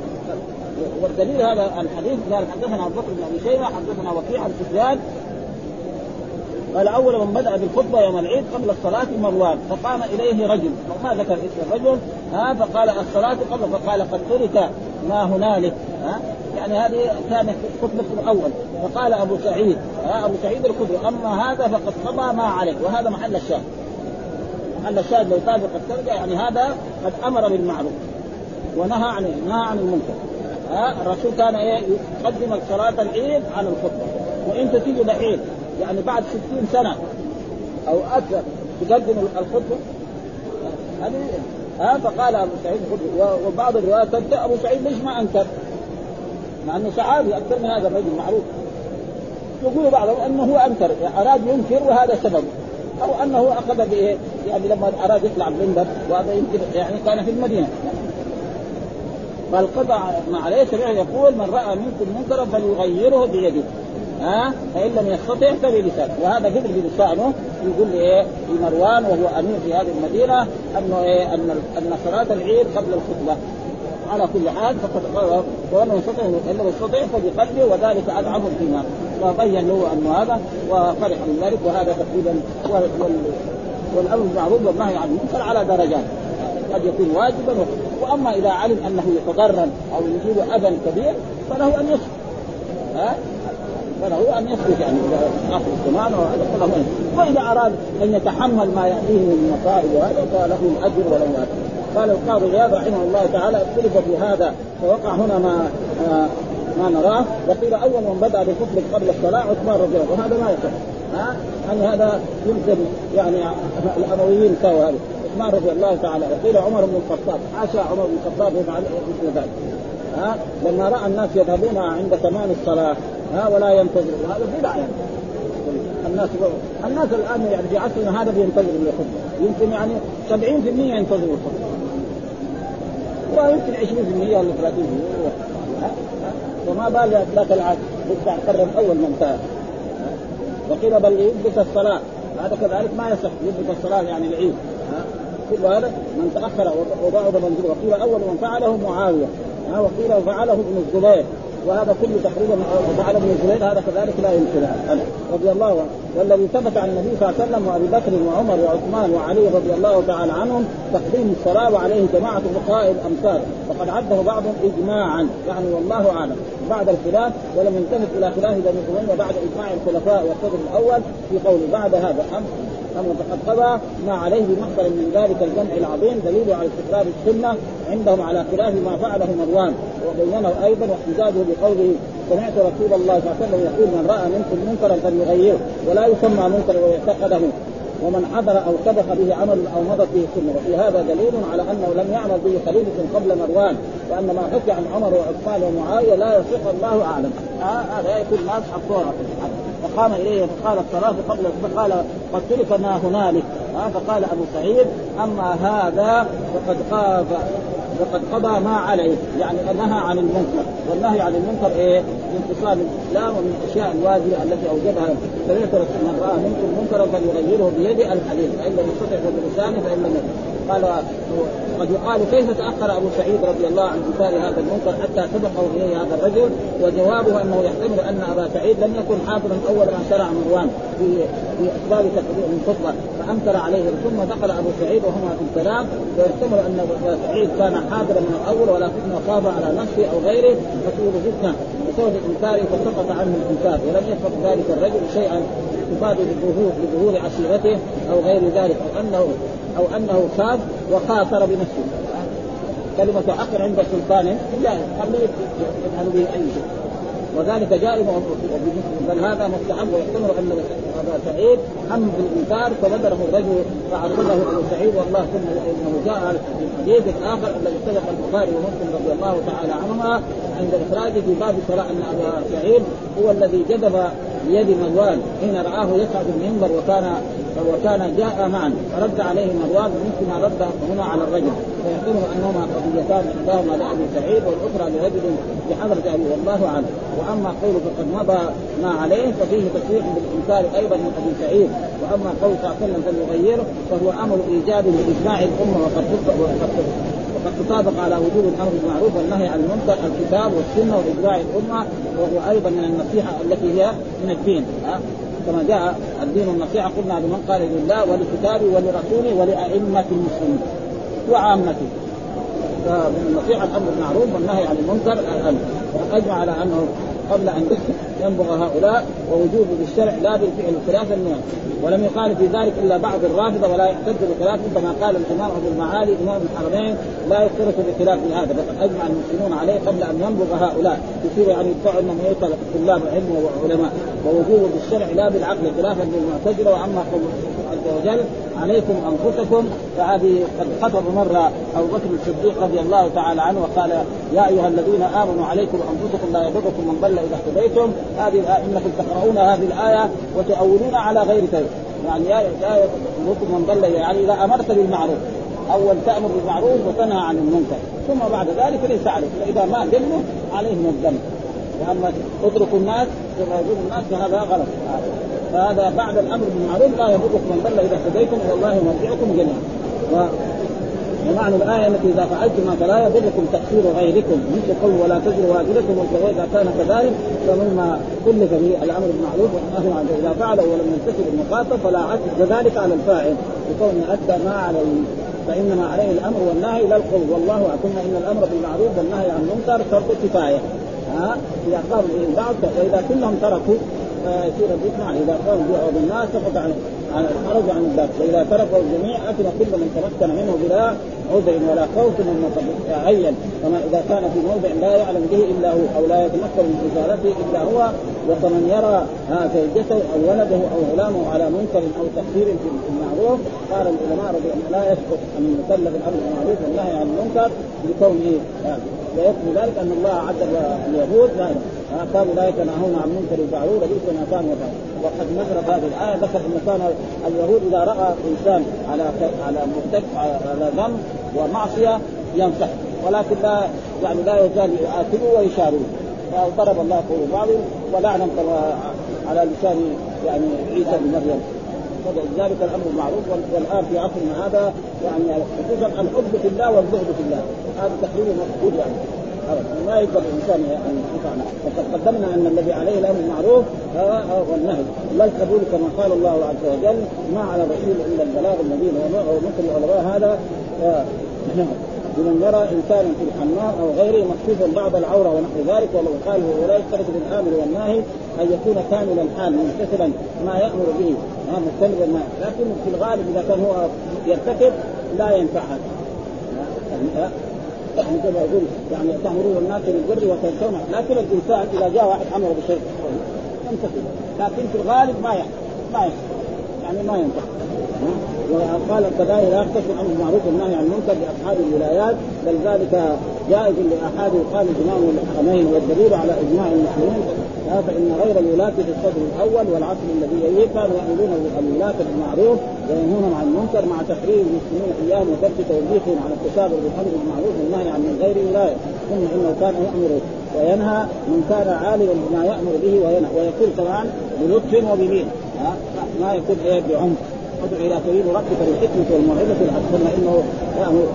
والدليل هذا الحديث قال حدثنا ابو بكر بن ابي شيبة حدثنا وكيع عن سفيان. قال أول من بدأ بالخطبة يوم العيد قبل الصلاة مروان فقام إليه رجل ما ذكر اسم الرجل ها فقال الصلاة قبل فقال قد ترك ما هنالك ها يعني هذه كانت خطبة الأول. فقال أبو سعيد ها أبو سعيد الخدري أما هذا فقد قضى ما عليه وهذا محل الشاهد. محل الشاهد لو طابق الترجع يعني هذا قد أمر بالمعروف ونهى عن نهى عن المنكر. ها الرسول كان إيه؟ يقدم صلاه العيد على الخطبة. وانت تيجي العيد يعني بعد ستين سنة أو أكثر تقدم الخطبة هذه ها؟ فقال أبو سعيد وبعض الروايات تبدأ أبو سعيد ليش ما أنكر؟ مع أنه صحابي أكثر من هذا الرجل معروف. يقول بعضهم أنه هو أنكر يعني أراد ينكر وهذا سبب. أو أنه أخذ بإيه؟ يعني لما أراد يطلع المنبر وهذا يمكن يعني كان في المدينة. ما عليه سمعه يقول من رأى منكم منكرا فليغيره بيده. ها؟ فإن لم يستطع فبلسانه. وهذا قدر بلسانه يقول لي إيه؟ لمروان وهو أمير في هذه المدينة أنه إيه؟ أن أن صلاة العيد قبل الخطبة. على كل حال فقد وانه يستطيع إن لم يستطع فبقلبه وذلك اضعف الإيمان. وبين له انه هذا وفرح من ذلك وهذا تقريبا والأمر بالمعروف والنهي عن المنكر على درجات. قد يكون واجبا وأما إذا علم أنه يتضرر أو يجيب أذى كبير فله أن يسكت. ها؟ فله أن يسكت يعني اخر الزمان وهذا كله وإذا أراد أن يتحمل ما يأتيه من مصائب وهذا فله الأجر وله اجر قال القاضي عياض رحمه الله تعالى اختلف في هذا فوقع هنا ما آه ما نراه. وقيل أول من بدأ بالكفر قبل الصلاة عثمان رضي الله وهذا ما يصح. ها؟ يعني هذا يمكن يعني الأمويين سووا هذا. عثمان رضي الله تعالى وقيل عمر بن الخطاب. حاشا عمر بن الخطاب يفعل مثل ذلك. ها؟ لما رأى الناس يذهبون عند تمام الصلاة ها؟ ولا ينتظر. هذا بدعه يعني الناس الناس الآن يعني في عصرنا هذا بينتظر الخطبة. يمكن يعني 70% ينتظر الخطبة. ويمكن 20% ولا 30% وما بال ذاك العهد. بدع قرب أول ما انتهى وقيل بل يثبت الصلاة. هذا كذلك ما يصح. يثبت الصلاة يعني العيد. كل هذا من تأخر وبعض منزله وقيل أول من فعله معاوية. وقيل فعله ابن الزبير. وهذا كله تقريبا فعل ابن الزبير هذا كذلك لا يمكن. رضي الله عنه. والذي ثبت عن النبي صلى الله عليه وسلم وأبي بكر وعمر وعثمان وعلي رضي الله تعالى عنهم تقديم الصلاة وعليه جماعة فقهاء الأمثال. وقد عده بعضهم اجماعا. يعني والله أعلم. بعد الخلاف ولم يلتفت إلى خلاف بني أمية بعد إجماع الخلفاء والصدر الأول في قوله بعد هذا فقد قضى ما عليه بمحضر من ذلك الجمع العظيم دليل على استقرار السنة عندهم على خلاف ما فعله مروان وبينه أيضا واحتجاجه بقوله سمعت رسول الله صلى الله عليه وسلم يقول من رأى منكم منكرا فليغيره ولا يسمى منكرا ويعتقده ومن حضر أو سبق به عمل أو مضت به سنة. وفي هذا دليل على أنه لم يعمل به خليفة قبل مروان وأن ما حكي عن عمر وعثمان ومعاوية لا يصح الله أعلم. هذا آه يكون الناس حطوها فقام إليه فقال الصلاة قبل فقال قد ترك ما هنالك. فقال أبو سعيد أما هذا فقد قاف فقد قضى ما عليه يعني نهى عن المنكر. والنهي عن المنكر إيه؟ انتصال الإسلام ومن الاشياء الواجبة التي أوجبها. رسول من رأى منكم منكرا فليغيره بيده الحديث فإن لم يستطع فبلسانه فإن لم قال قد يقال كيف تأخر أبو سعيد رضي الله عن انكار هذا المنكر حتى سبقه إليه هذا الرجل؟ وجوابه أنه يحتمل أن أبا سعيد لم يكن حاضرا أول ما شرع مروان في في اسباب تقديم الخطبة. فانكر عليه ثم دخل أبو سعيد وهما في الكلام. ويحتمل أن أبا سعيد كان حاضرا من الأول ولكنه خاف على نفسه أو غيره فتقول فتنه بسبب انكاره فسقط عنه الإنكار. ولم يفق ذلك الرجل شيئا يفاد بظهور بظهور عشيرته أو غير ذلك. أو انه أو أنه خاف وخاطر بنفسه. كلمة آخر عند سلطان جائز خليه يفعل به اي شيء وذلك جائز بل هذا مستحب ويحتمل أن ابا سعيد. هم بالإنكار فبدره الرجل فعرضه ابو سعيد. والله ثم إنه جاء في الحديث الآخر الذي سبق البخاري ومسلم رضي الله تعالى عنهما عند إخراجه في باب الصلاه ان أبا سعيد. هو الذي جذب بيد مروان. حين رآه يصعد المنبر وكان وكان جاء معا فرد عليه مروان مثل ما رد هنا على الرجل. فيحتمل أنهما قضيتان احداهما لأبي سعيد والأخرى لرجل بحضرة أبي والله اعلم وأما قوله فقد مضى ما عليه ففيه تصريح بالإنكار أيضا من أبي سعيد. وأما قول صلى الله عليه وسلم فليغيره فهو أمر ايجاب لإجماع الأمة وقد وقد وقد تطابق على وجوب الأمر بالمعروف والنهي عن المنكر الكتاب والسنة وإجماع الأمة وهو أيضا من النصيحة التي هي من الدين. كما جاء الدين النصيحة قلنا لمن قال لله ولكتابه ولرسوله ولأئمة المسلمين وعامته فمن الأمر بالمعروف والنهي عن المنكر الأمر. واجمع على أنه قبل أن ينبغ هؤلاء ووجوب بالشرع لا بالفعل خلافا ولم يقال في ذلك إلا بعض الرافضة ولا يحتج بخلافه كما قال الإمام ابو المعالي امام الحرمين لا يشترط بخلاف هذا فقد أجمع المسلمون عليه قبل أن ينبغ هؤلاء. يصير يعني يدعوا انهم طلاب علم وعلماء ووجوب بالشرع لا بالعقل خلافا للمعتزله واما قول عز وجل. عليكم أنفسكم. فهذه قد خطب مرة أبو بكر الصديق رضي الله تعالى عنه وقال يا أيها الذين آمنوا عليكم أنفسكم لا يضركم من ضل إذا اهتديتم. هذه إنكم تقرؤون هذه الآية وتؤولون على غير كذب يعني يا يا من ضل يعني إذا أمرت بالمعروف. أول تأمر بالمعروف وتنهى عن المنكر. ثم بعد ذلك ليس عليك فإذا ما ذموا عليهم الذنب. واما اتركوا الناس يقول الناس فهذا غلط. فهذا بعد الأمر بالمعروف لا يضركم من ضل. إذا اهتديتم الله مرجعكم جميعا. ومعنى الآية التي إذا فعلتم فلا يضركم تقصير غيركم. مثل قول ولا تزر واجبة وإذا كان كذلك فمما كلف به الأمر بالمعروف والنهي عن إذا فعل ولم يمتثل المخاطب فلا عكس ذلك على الفاعل. بكون أدى ما عليه. فإنما عليه الأمر والنهي لا القول. والله ثم إن الأمر بالمعروف والنهي عن المنكر فرض كفاية. ها؟ إذا قام به البعض فإذا كلهم تركوا يصير الاثم إذا قام بعض الناس سقط عن الحرج عن الذات وإذا تركه الجميع اثم كل من تمكن منه بلا عذر ولا خوف من عين. كما إذا كان في موضع لا يعلم به إلا هو أو لا يتمكن من ازالته إلا هو وكمن يرى زوجته أو ولده أو غلامه على منكر أو تقصير في المعروف قال العلماء رضي الله لا يسقط ان يكلف الأمر بالمعروف والنهي عن المنكر لكونه ويكفي ذلك أن الله عذب اليهود لا كانوا لا يتناهون عن منكر يفعلون لبئس ما كانوا وقد نزلت هذه الآية ذكر ان كان اليهود إذا رأى إنسان على على مرتد على ذنب ومعصية ينصح. ولكن لا يعني لا يزال يعاتبه ويشاركه. فضرب الله قول بعض ولعنهم كما على لسان يعني عيسى بن مريم. ولذلك الأمر المعروف والآن في عصرنا هذا يعني خصوصا الحب في الله والبغض في الله. هذا تقريبا مفقود يعني. ما يقدر الإنسان أن يفعل وقد قدمنا أن الذي عليه الأمر المعروف والنهي. لا القبول كما قال الله عز وجل ما على الرسول إلا البلاغ المبين ومثل العلماء هذا. لمن يرى إنسانا في الحمام أو غيره مكشوفا بعض العورة ونحو ذلك ولو قال ولا يشترط في الآمر والنهي أن يكون كامل الحال ممتثلا ما يأمر به مجتنبا ما لكن في الغالب إذا كان هو يرتكب لا ينفع هذا يعني كما يقول يعني تامرون الناس بالبر وتنسون لكن الإنسان إذا جاء واحد أمر بشيء يمتثل لكن في الغالب ما يحصل. ما يحصل. يعني ما ينفع وقال كذلك لا يختص الأمر بالمعروف والنهي عن المنكر لأصحاب الولايات بل ذلك جائز لاحاد قال الإمام الحرمين والدليل على إجماع المسلمين. فان غير الولاة في الصدر الأول والعصر الذي يليه كانوا يأمرون الولاة بالمعروف وينهون عن المنكر مع تحرير المسلمين اياهم وترك توجيههم على التشابه بالامر بالمعروف والنهي عن من غير ولايه ثم إنه كان يأمر وينهى من كان عالما بما يأمر به وينهى. ويقول كمان بلطف وبلين ما يكون إيه بعنف ادعو إلى سبيل ربك بالحكمه والموعظة الحسنه إنه يأمر.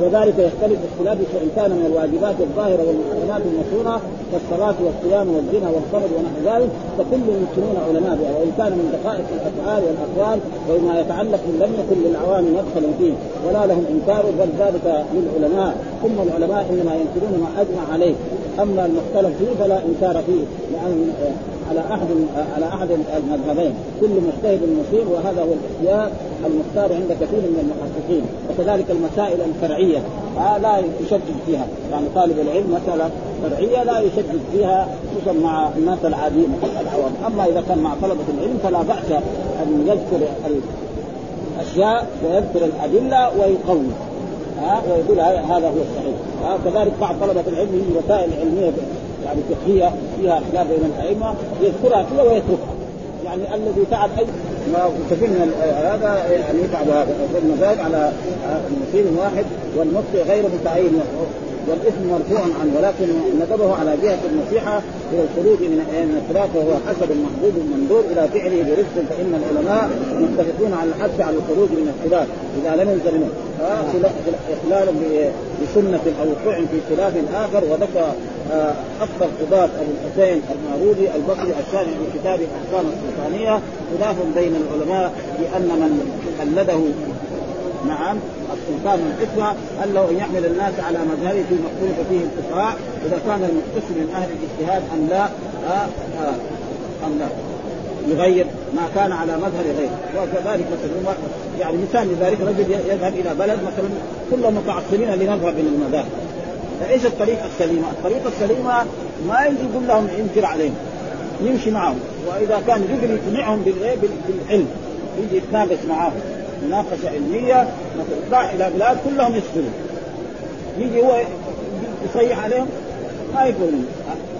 وذلك يختلف باختلاف فان كان من الواجبات الظاهرة والمحرمات المشهورة كالصلاة والصيام والزنا والصبر ونحو ذلك فكل المسلمون علماء بها وإن كان من دقائق الأفعال والأقوال وما يتعلق لم يكن للعوام مدخل فيه ولا لهم إنكار بل ذلك للعلماء. ثم العلماء إنما ينكرون ما أجمع عليه أما المختلف فيه فلا إنكار فيه لأن على أحد على أحد المذهبين. كل مجتهد مصيب وهذا هو الاحتياط المختار عند كثير من المحققين. وكذلك المسائل الفرعية. آه لا يشدد فيها. يعني طالب العلم مساله فرعية لا يشدد فيها خصوصا مع الناس العاديين العوام. أما إذا كان مع طلبة العلم فلا بأس أن يذكر الأشياء ويذكر الأدلة ويقوي ها ويقول هذا هو الصحيح. ها كذلك بعض طلبة العلم وسائل علمية يعني فقهيه فيها خلاف بين الأئمة يذكرها فيها ويتركها. يعني الذي تعب اي كثير من هذا يعني يتعب هذا المذاهب على مصير واحد والمخطئ غير متعين. والإثم مرفوع عنه ولكن ندبه على جهة النصيحة إلى الخروج من الخلاف وهو حسب المحبوب المنظور إلى فعله برفق فإن العلماء متفقون على الحث على الخروج من الخلاف. إذا لم يلزم منه. اخلال بسنة أو وقوع في خلاف آخر وذكر افضل قضاة أبو الحسين المارودي البصري الشارع في كتاب الاحكام السلطانية خلاف بين العلماء بأن من قلده نعم. السلطان الحكمة هل له أن يحمل الناس على مذهبه في مختلف فيه الفقهاء إذا كان المختص من أهل الاجتهاد أم لا آه آه أم لا. يغير ما كان على مذهب غيره. وكذلك مثلا يعني مثال لذلك رجل يذهب إلى بلد مثلا كلهم متعصبين لمذهب من المذاهب. فإيش الطريقة السليمة؟ الطريقة السليمة ما يجي يقول لهم ينكر عليهم. يمشي معهم. وإذا كان يقدر يقنعهم بالعلم يجي يتناقش معاهم مناقشة علمية راح إلى بلاد كلهم يسكنوا. يجي هو يصيح عليهم ما يقولون.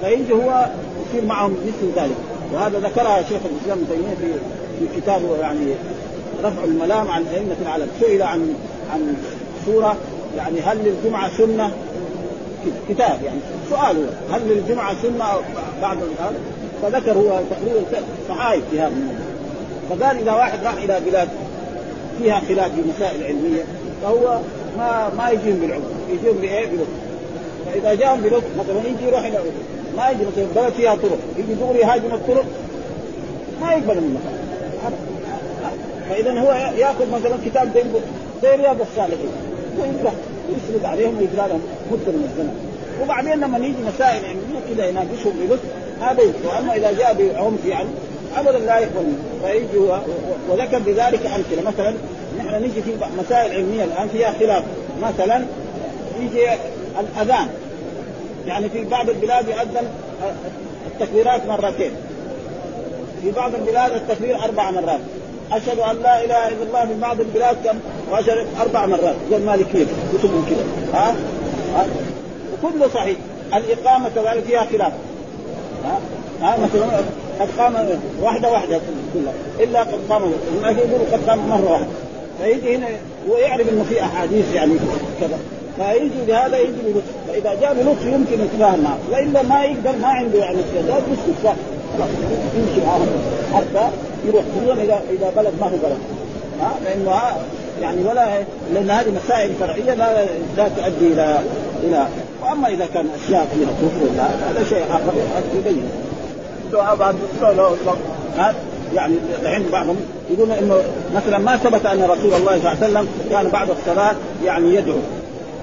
فيجي هو يصير معهم مثل ذلك. وهذا ذكرها شيخ الإسلام ابن تيمية في كتابه يعني رفع الملام عن أئمة العالم سئل عن عن سورة يعني هل للجمعة سنة؟ كتاب يعني. سؤال هو هل للجمعة سنة بعد هذا فذكر هو تقريبا صحائف في هذا فقال إذا واحد راح إلى بلاد فيها خلاف في مسائل علمية فهو ما ما يجيهم بالعلم يجيهم بإيه؟ بلطف. فإذا جاءهم بلطف مثلا يجي يروح إلى ما يجي مثلا بلد فيها طرق يجي دغري يهاجم الطرق ما يقبل منه فاذا هو يأخذ مثلا كتاب زي زي رياض الصالحين. ويقرا يسرد عليهم ويقرا لهم مدة من الزمن. وبعدين لما يجي مسائل علمية كذا يناقشهم بلطف هذا واما إذا جاء بعنف يعني أبدا لا يقبل فيجي وذكر بذلك أمثلة. مثلا نحن نجي في مسائل علمية الآن فيها خلاف. مثلا يجي الأذان. يعني في بعض البلاد يؤذن التكبيرات مرتين. في بعض البلاد التكبير أربع مرات. أشهد أن لا إله إلا الله في بعض البلاد كم؟ وأشهد أربع مرات. زي المالكيه كتبهم كذا ها؟ ها؟ وكله صحيح. الإقامة كذلك فيها خلاف. ها؟ ها؟ مثلا قد قام واحدة واحدة كلها. إلا قد قام ما يقولوا قد قام مرة واحدة. فيجي هنا ويعرف إنه في أحاديث يعني كذا. فيجي بهذا يجي بلطف فإذا جاء بلطف يمكن يتفاهم معه وإلا ما يقدر ما عنده يعني استعداد باستفسار خلاص يمشي معهم. حتى يروح. خصوصا اذا اذا بلد ما هو بلد. ها؟ لأنه يعني ولا لأن هذه مسائل فرعيه لا لا تؤدي إلى إلى. وأما إذا كان أشياء فيها كفر ولا هذا شيء آخر. يبين. بعد يعني الحين بعضهم يقولون إنه مثلا ما ثبت أن رسول الله صلى الله عليه وسلم كان بعد الصلاة يعني يدعو.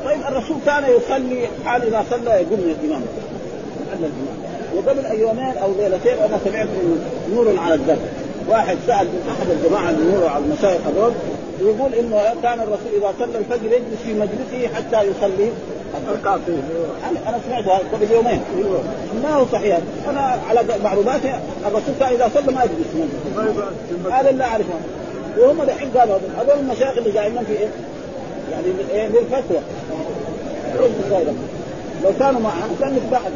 طيب الرسول كان يصلي حال إذا صلى يقوم من الإمام. وقبل يومين أو ليلتين أنا سمعت نور على الدرب واحد سأل من أحد الجماعة اللي على المشايخ هذول يقول إنه كان الرسول إذا صلى الفجر يجلس في مجلسه حتى يصلي. أنا أنا سمعت قبل يومين. ما هو صحيح. أنا على معلوماتي الرسول كان إذا صلى ما يجلس هذا اللي أعرفه. وهم دحين قالوا هذول المشايخ اللي قاعدين في إيه؟ يعني إيه؟ للفتوى لو كانوا معهم كان نتباعد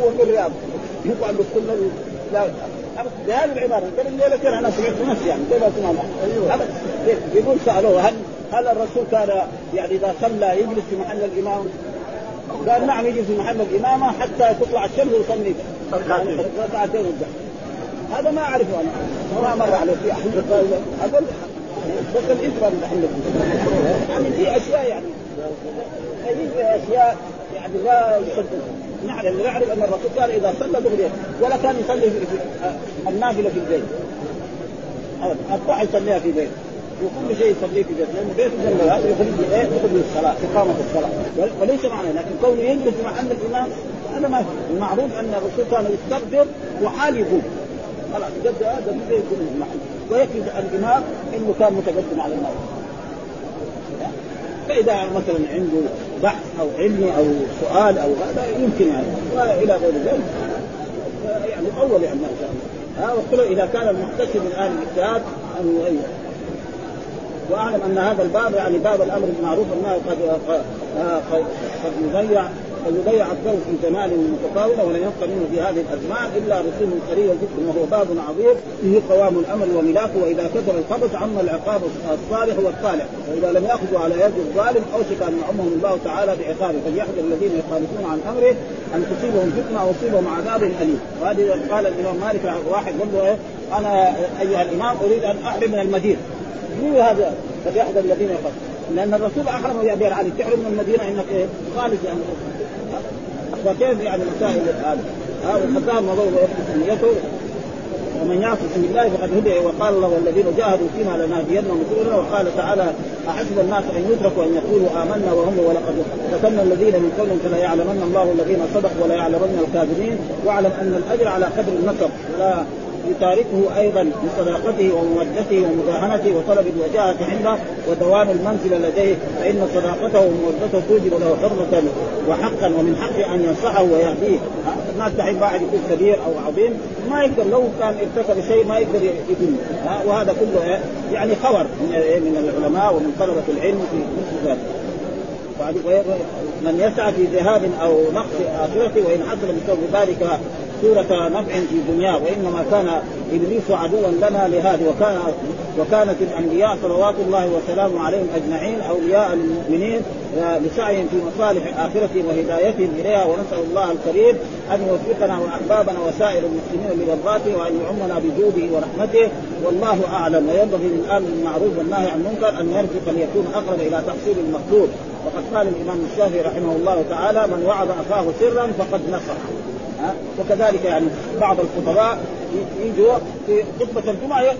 هو في الرياض. يقعد بالسنه لا بهذه العباره قبل الليلة أنا سمعت نفسي يعني كيف اسمع أيوه. يقول سألوه هل هل الرسول كان يعني إذا صلى يجلس في محل الإمام؟ قال نعم يجلس في محل الإمامة حتى تطلع الشمس ويصلي. ركعتين. هذا ما أعرفه أنا. ما مر عليه في أحد. هذا بس الاسم يعني في أشياء يعني. في أشياء يعني لا يصدق نعلم نعرف أن الرسول قال إذا صلى دغري ولا كان يصلي في النافلة في البيت. الضحى يصليها في بيت وكل شيء يصليه في بيت لأنه بيت جنب هذا يخرج إيه يخرج الصلاه إقامة الصلاة. وليس معنى لكن كونه يجلس مع أن الإمام هذا ما المعروف أن الرسول كان يستغفر وحال يقوم. خلاص جد هذا يكون المحل. ويكفي الإمام إنه كان متقدم على الناس فإذا مثلا عنده بحث أو علمي أو سؤال أو هذا يمكن يعني وإلى غير ذلك. يعني أول يعني ما شاء الله. ها وقل إذا كان المحتسب أهل الاجتهاد أن يؤيد. وأعلم أن هذا الباب يعني باب الأمر بالمعروف والنهي قد قد يضيع. يضيع الضوء في جمال متطاوله ولن يبقى منه في هذه الازمان إلا رسوم قليل جدا وهو باب عظيم فيه قوام الامر وملاكه وإذا كثر الخبث عم العقاب الصالح والصالح وإذا لم يأخذوا على يد الظالم اوشك ان يعمهم الله تعالى بعقابه فليحذر الذين يخالفون عن أمره أن تصيبهم فتنة أو يصيبهم عذاب أليم. وهذه قال الإمام مالك واحد له إيه؟ أنا أيها الإمام أريد أن أحرم من المدينة. مين هذا فليحذر الذين يخالفون. لأن الرسول أحرم يا ابي علي تحرم من المدينة إنك إيه؟ خالد يعني. فكيف يعني مسائل هذا؟ ها والخطاب موضوع نيته. ومن يعصي من الله فقد هدي. وقال الله والذين جاهدوا فينا لنهدينهم سبلنا وقال تعالى أحسب الناس أن يتركوا أن يقولوا آمنا وهم ولقد فتنا الذين من قبلهم فلا يعلمن الله الذين صدقوا ولا يعلمن الكاذبين. واعلم أن الأجر على قدر النصر يتاركه أيضا بصداقته ومودته ومداهنته وطلب الوجاهة عنده ودوام المنزل لديه فإن صداقته ومودته توجب له حرمه وحقا ومن حقه أن ينصحه ويهديه. الناس دحين واحد يكون كبير أو عظيم؟ ما يقدر لو كان ارتكب شيء ما يقدر يقول وهذا كله يعني خبر من العلماء ومن طلبة العلم في مثل ذلك. من يسعى في ذهاب أو نقص آخرته وإن حصل بسبب ذلك صورة نفع في دنياه وإنما كان إبليس عدوا لنا لهذه وكان وكانت الأنبياء صلوات الله وسلامه عليهم أجمعين أولياء للمؤمنين آه، لسعيهم في مصالح آخرتهم وهدايتهم إليها ونسأل الله الكريم أن يوفقنا وأحبابنا وسائر المسلمين لرضاته وأن يعمنا بجوده ورحمته. والله أعلم وينبغي للآمر بالمعروف والنهي عن المنكر أن يرفق ليكون أقرب إلى تحصيل المطلوب. وقد قال الإمام الشافعي رحمه الله تعالى من وعظ أخاه سرا فقد نصح وكذلك يعني بعض الخطباء يجوا في خطبة الجمعة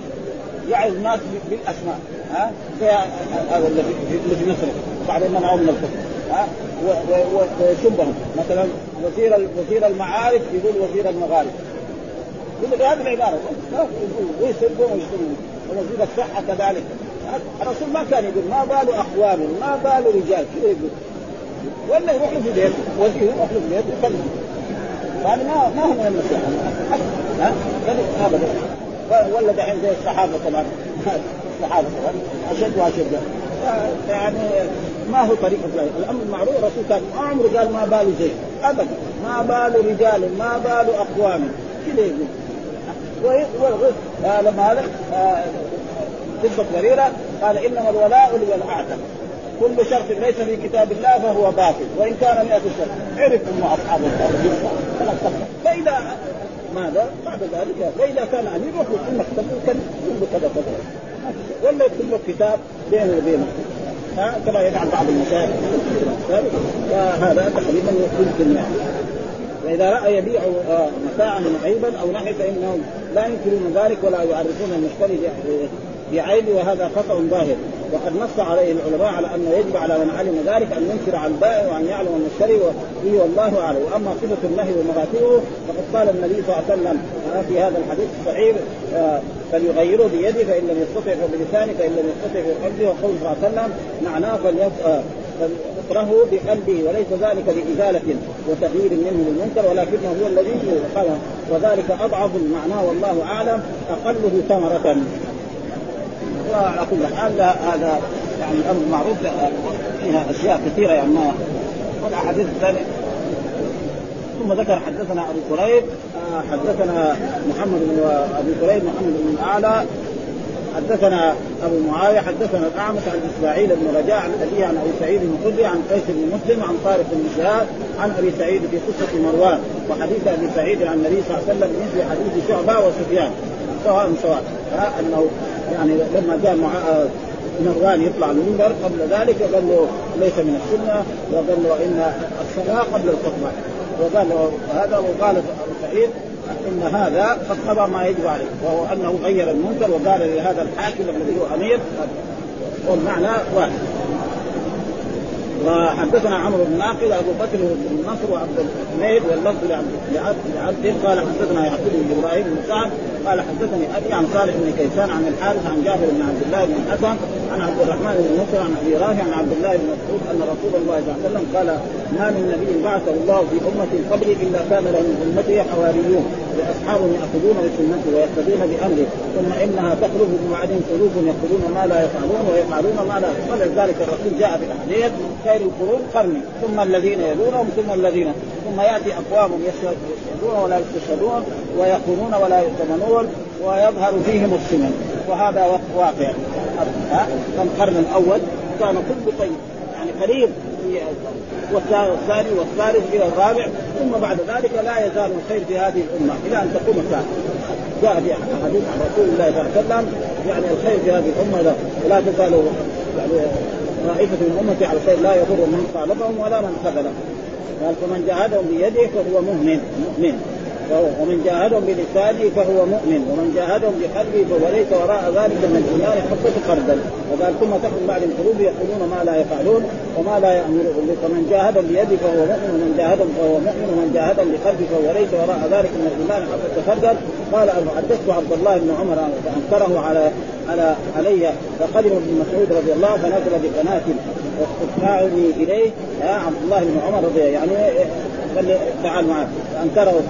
يعظ الناس بالأسماء ها؟ هذا في مصر بعد ما منعوا من الكفر ها ويسبهم مثلا وزير وزير المعارف يقول وزير المغارب يقول هذه العبارة. ويسبهم ويشتمهم ووزير الصحة كذلك. الرسول ما كان يقول ما بال اقوام ما بال رجال. كذا يقول؟ ولا يروح له في بيت وزير يروح له في بيت هذا ما ما هو من ها؟ ابدا ولا دحين زي الصحابة طبعا. الصحابة طبعا. أشد وأشد. يعني ما هو طريقة الله الأمر المعروف الرسول كان ما عمره قال ما بال زي ابدا. ما بال رجال ما بال أقوام. كذا يقول. لما هذا قصه بريره قال إنما الولاء لمن كل شرط ليس في كتاب الله فهو باطل. وإن كان 100 شرط عرف هم أصحاب خلاص فإذا ماذا؟ بعد ذلك فإذا كان أمير يقول انك تقول كذا كذا. ولا يكتب له كتاب بينه وبينه. ها؟ كما يفعل بعض المشايخ. فهذا تقريبا يمكن يعني فاذا رأى يبيع آه، متاعا عيبا أو نحو فانهم لا ينكرون ذلك ولا يعرفون المشتري بعيب وهذا خطأ ظاهر. وقد نص عليه العلماء على أنه يجب على من علم ذلك أن ينكر على البائع وأن يعلم المشتري به والله أعلم. وأما صفة النهي ومراتبه فقد قال النبي صلى الله عليه وسلم في هذا الحديث الصحيح آه، فليغيره بيده فإن لم يستطع فبلسانه فإن لم يستطع بقلبه. وقول صلى الله عليه وسلم معناه فليكرهه بقلبه وليس ذلك لإزالة وتغيير منه للمنكر ولكنه هو الذي وذلك أضعف المعنى والله أعلم أقله ثمرة. وعلى كل حال هذا يعني الأمر معروف فيها أشياء كثيرة يعني. ما والاحاديث الثانية ثم ذكر حدثنا أبو كريب آه، حدثنا محمد بن ابي كريب محمد بن الأعلى. حدثنا أبو معاوية حدثنا الأعمش عن إسماعيل بن رجاء عن أبيه عن أبي سعيد الخدري عن قيس بن مسلم عن طارق بن شهاب عن أبي سعيد في قصة مروان وحديث أبي سعيد عن النبي صلى الله عليه وسلم مثل حديث شعبة وسفيان. سواء سواء. انه يعني لما جاء مع مروان يطلع المنبر قبل ذلك قال له ليس من السنة وقال له إن الصلاة قبل الخطبة. وقال هذا وقال سعيد إن هذا قد قضى ما يجب عليه وهو أنه غير المنكر وقال لهذا الحاكم الذي هو أمير والمعنى واحد. وحدثنا عمرو بن ناقل أبو بكر بن نصر وعبد الحميد واللفظ لعبد قال حدثنا يعقوب بن إبراهيم بن سعد قال حدثني أبي عن صالح بن كيسان عن الحارث عن جابر بن عبد الله بن الحسن عن عبد الرحمن بن نصر عن أبي رافع عن عبد الله بن مسعود أن رسول الله صلى الله عليه وسلم قال ما من نبي بعثه الله في أمة قبلي إلا كان له من امته حواريون. واصحاب يأخذون بسنته ويقتدون بأمره ثم إنها تخرج من بعدهم قلوب يقولون ما لا يفعلون ويفعلون ما لا ولذلك الرسول جاء بالاحاديث خير القرون قرني. ثم الذين يلونهم ثم الذين ثم يأتي أقوام يشهدون ولا يستشهدون ويخونون ولا يؤتمنون ويظهر فيهم السنن. وهذا واقع. القرن الأول؟ كان كله طيب. يعني قريب والثاني والثالث إلى الرابع ثم بعد ذلك لا يزال الخير في هذه الأمة إلى أن تقوم الساعة. جاء في حديث عن رسول الله صلى الله عليه وسلم يعني الخير في هذه الأمة لا تزال يعني طائفه من امتي على الخير لا يضر من خالفهم ولا من خذلهم. قال فمن جاهدهم بيده فهو مؤمن مؤمن. ومن جاهدهم بلسانه فهو مؤمن ومن جاهدهم بقلبه فهو ليس وراء ذلك من الايمان حبة خردل وقال ثم تخرج بعد القلوب يقولون ما لا يفعلون وما لا يأمرون. فمن جاهدهم بيده فهو مؤمن ومن جاهدهم فهو مؤمن ومن جاهدهم بقلبه فهو ليس وراء ذلك من الايمان حبة خردل قال حدثت عبد الله بن عمر فانكره على على علي فقدم ابن مسعود رضي الله فنزل بقناه واستدفعني إليه. يا عبد الله بن عمر رضي يعني تعال معه فأنكره.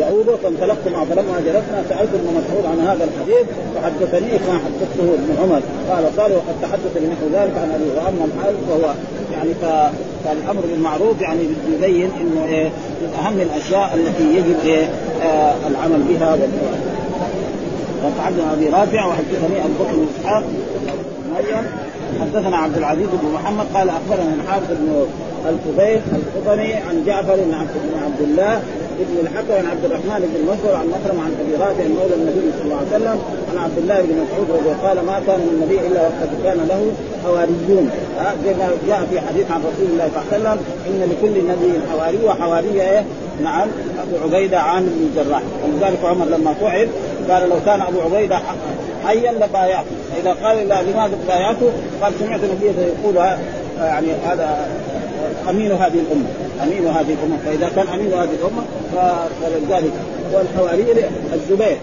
يعوده فانطلقت معه فلما جلسنا سألت ابن مسعود عن هذا الحديث فحدثني كما حدثته ابن عمر. قال قال وقد تحدث بنحو ذلك عن أبي وأما الحال فهو يعني فالأمر بالمعروف يعني يبين إنه إيه من أهم الأشياء التي يجب إيه آه العمل بها وتعلم أبي رافع وحدثني أبو بكر بن إسحاق حدثنا عبد العزيز بن محمد قال أخبرنا الحافظ بن الفضيل الخطني عن جعفر بن عبد الله ابن الحكم عن عبد الرحمن بن مسعود عن مكرم عن أبي رافع مولى النبي صلى الله عليه وسلم عن عبد الله بن مسعود رضي قال ما كان من النبي إلا وقد كان له حواريون زي ما جاء في حديث عن رسول الله صلى الله عليه وسلم إن لكل نبي حواري وحواري إيه؟ نعم أبو عبيدة عامر بن الجراح ولذلك عمر لما فعل قال لو كان أبو عبيدة حيا لبايعته إذا قال لا لماذا بايعته؟ قال سمعت النبي يقول يعني هذا أمين هذه الأمة أمين هذه الأمة. فإذا كان أمين هذه الأمة فلذلك والحواري الزبير.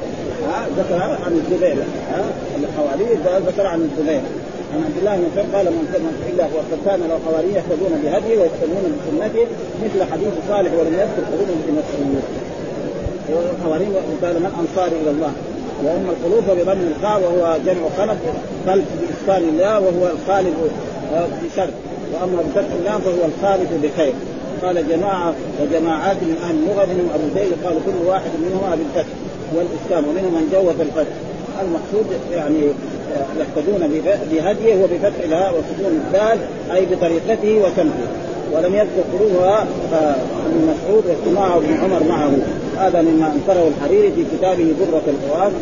ها ذكر عن الزبير. ها الحواري ذكر عن الزبير. عن عبد الله بن قال من كان إلا وقد كان له حواري يهتدون بهديه ويستنون بسنته مثل حديث صالح ولم يذكر قلوب بن مسعود الحواري قال من أنصاري إلى الله. وأما القلوب فبضم الخاء وهو جمع خلف خلف باسكان الله وهو الخالد بشر. وأما بفتح اللام فهو الخالد بخير. قال جماعة وجماعات من أهل اللغة منهم أبو زيد قال كل واحد منهما بالفتح والإسلام ومنهم من جوز الفتح. المقصود يعني يقتدون بهديه وبفتح الهاء وسكون الدال أي بطريقته وسمته ولم يذكر قلوبها ابن مسعود واجتماعه ابن عمر معه. هذا مما أنكره الحريري في كتابه درة القرآن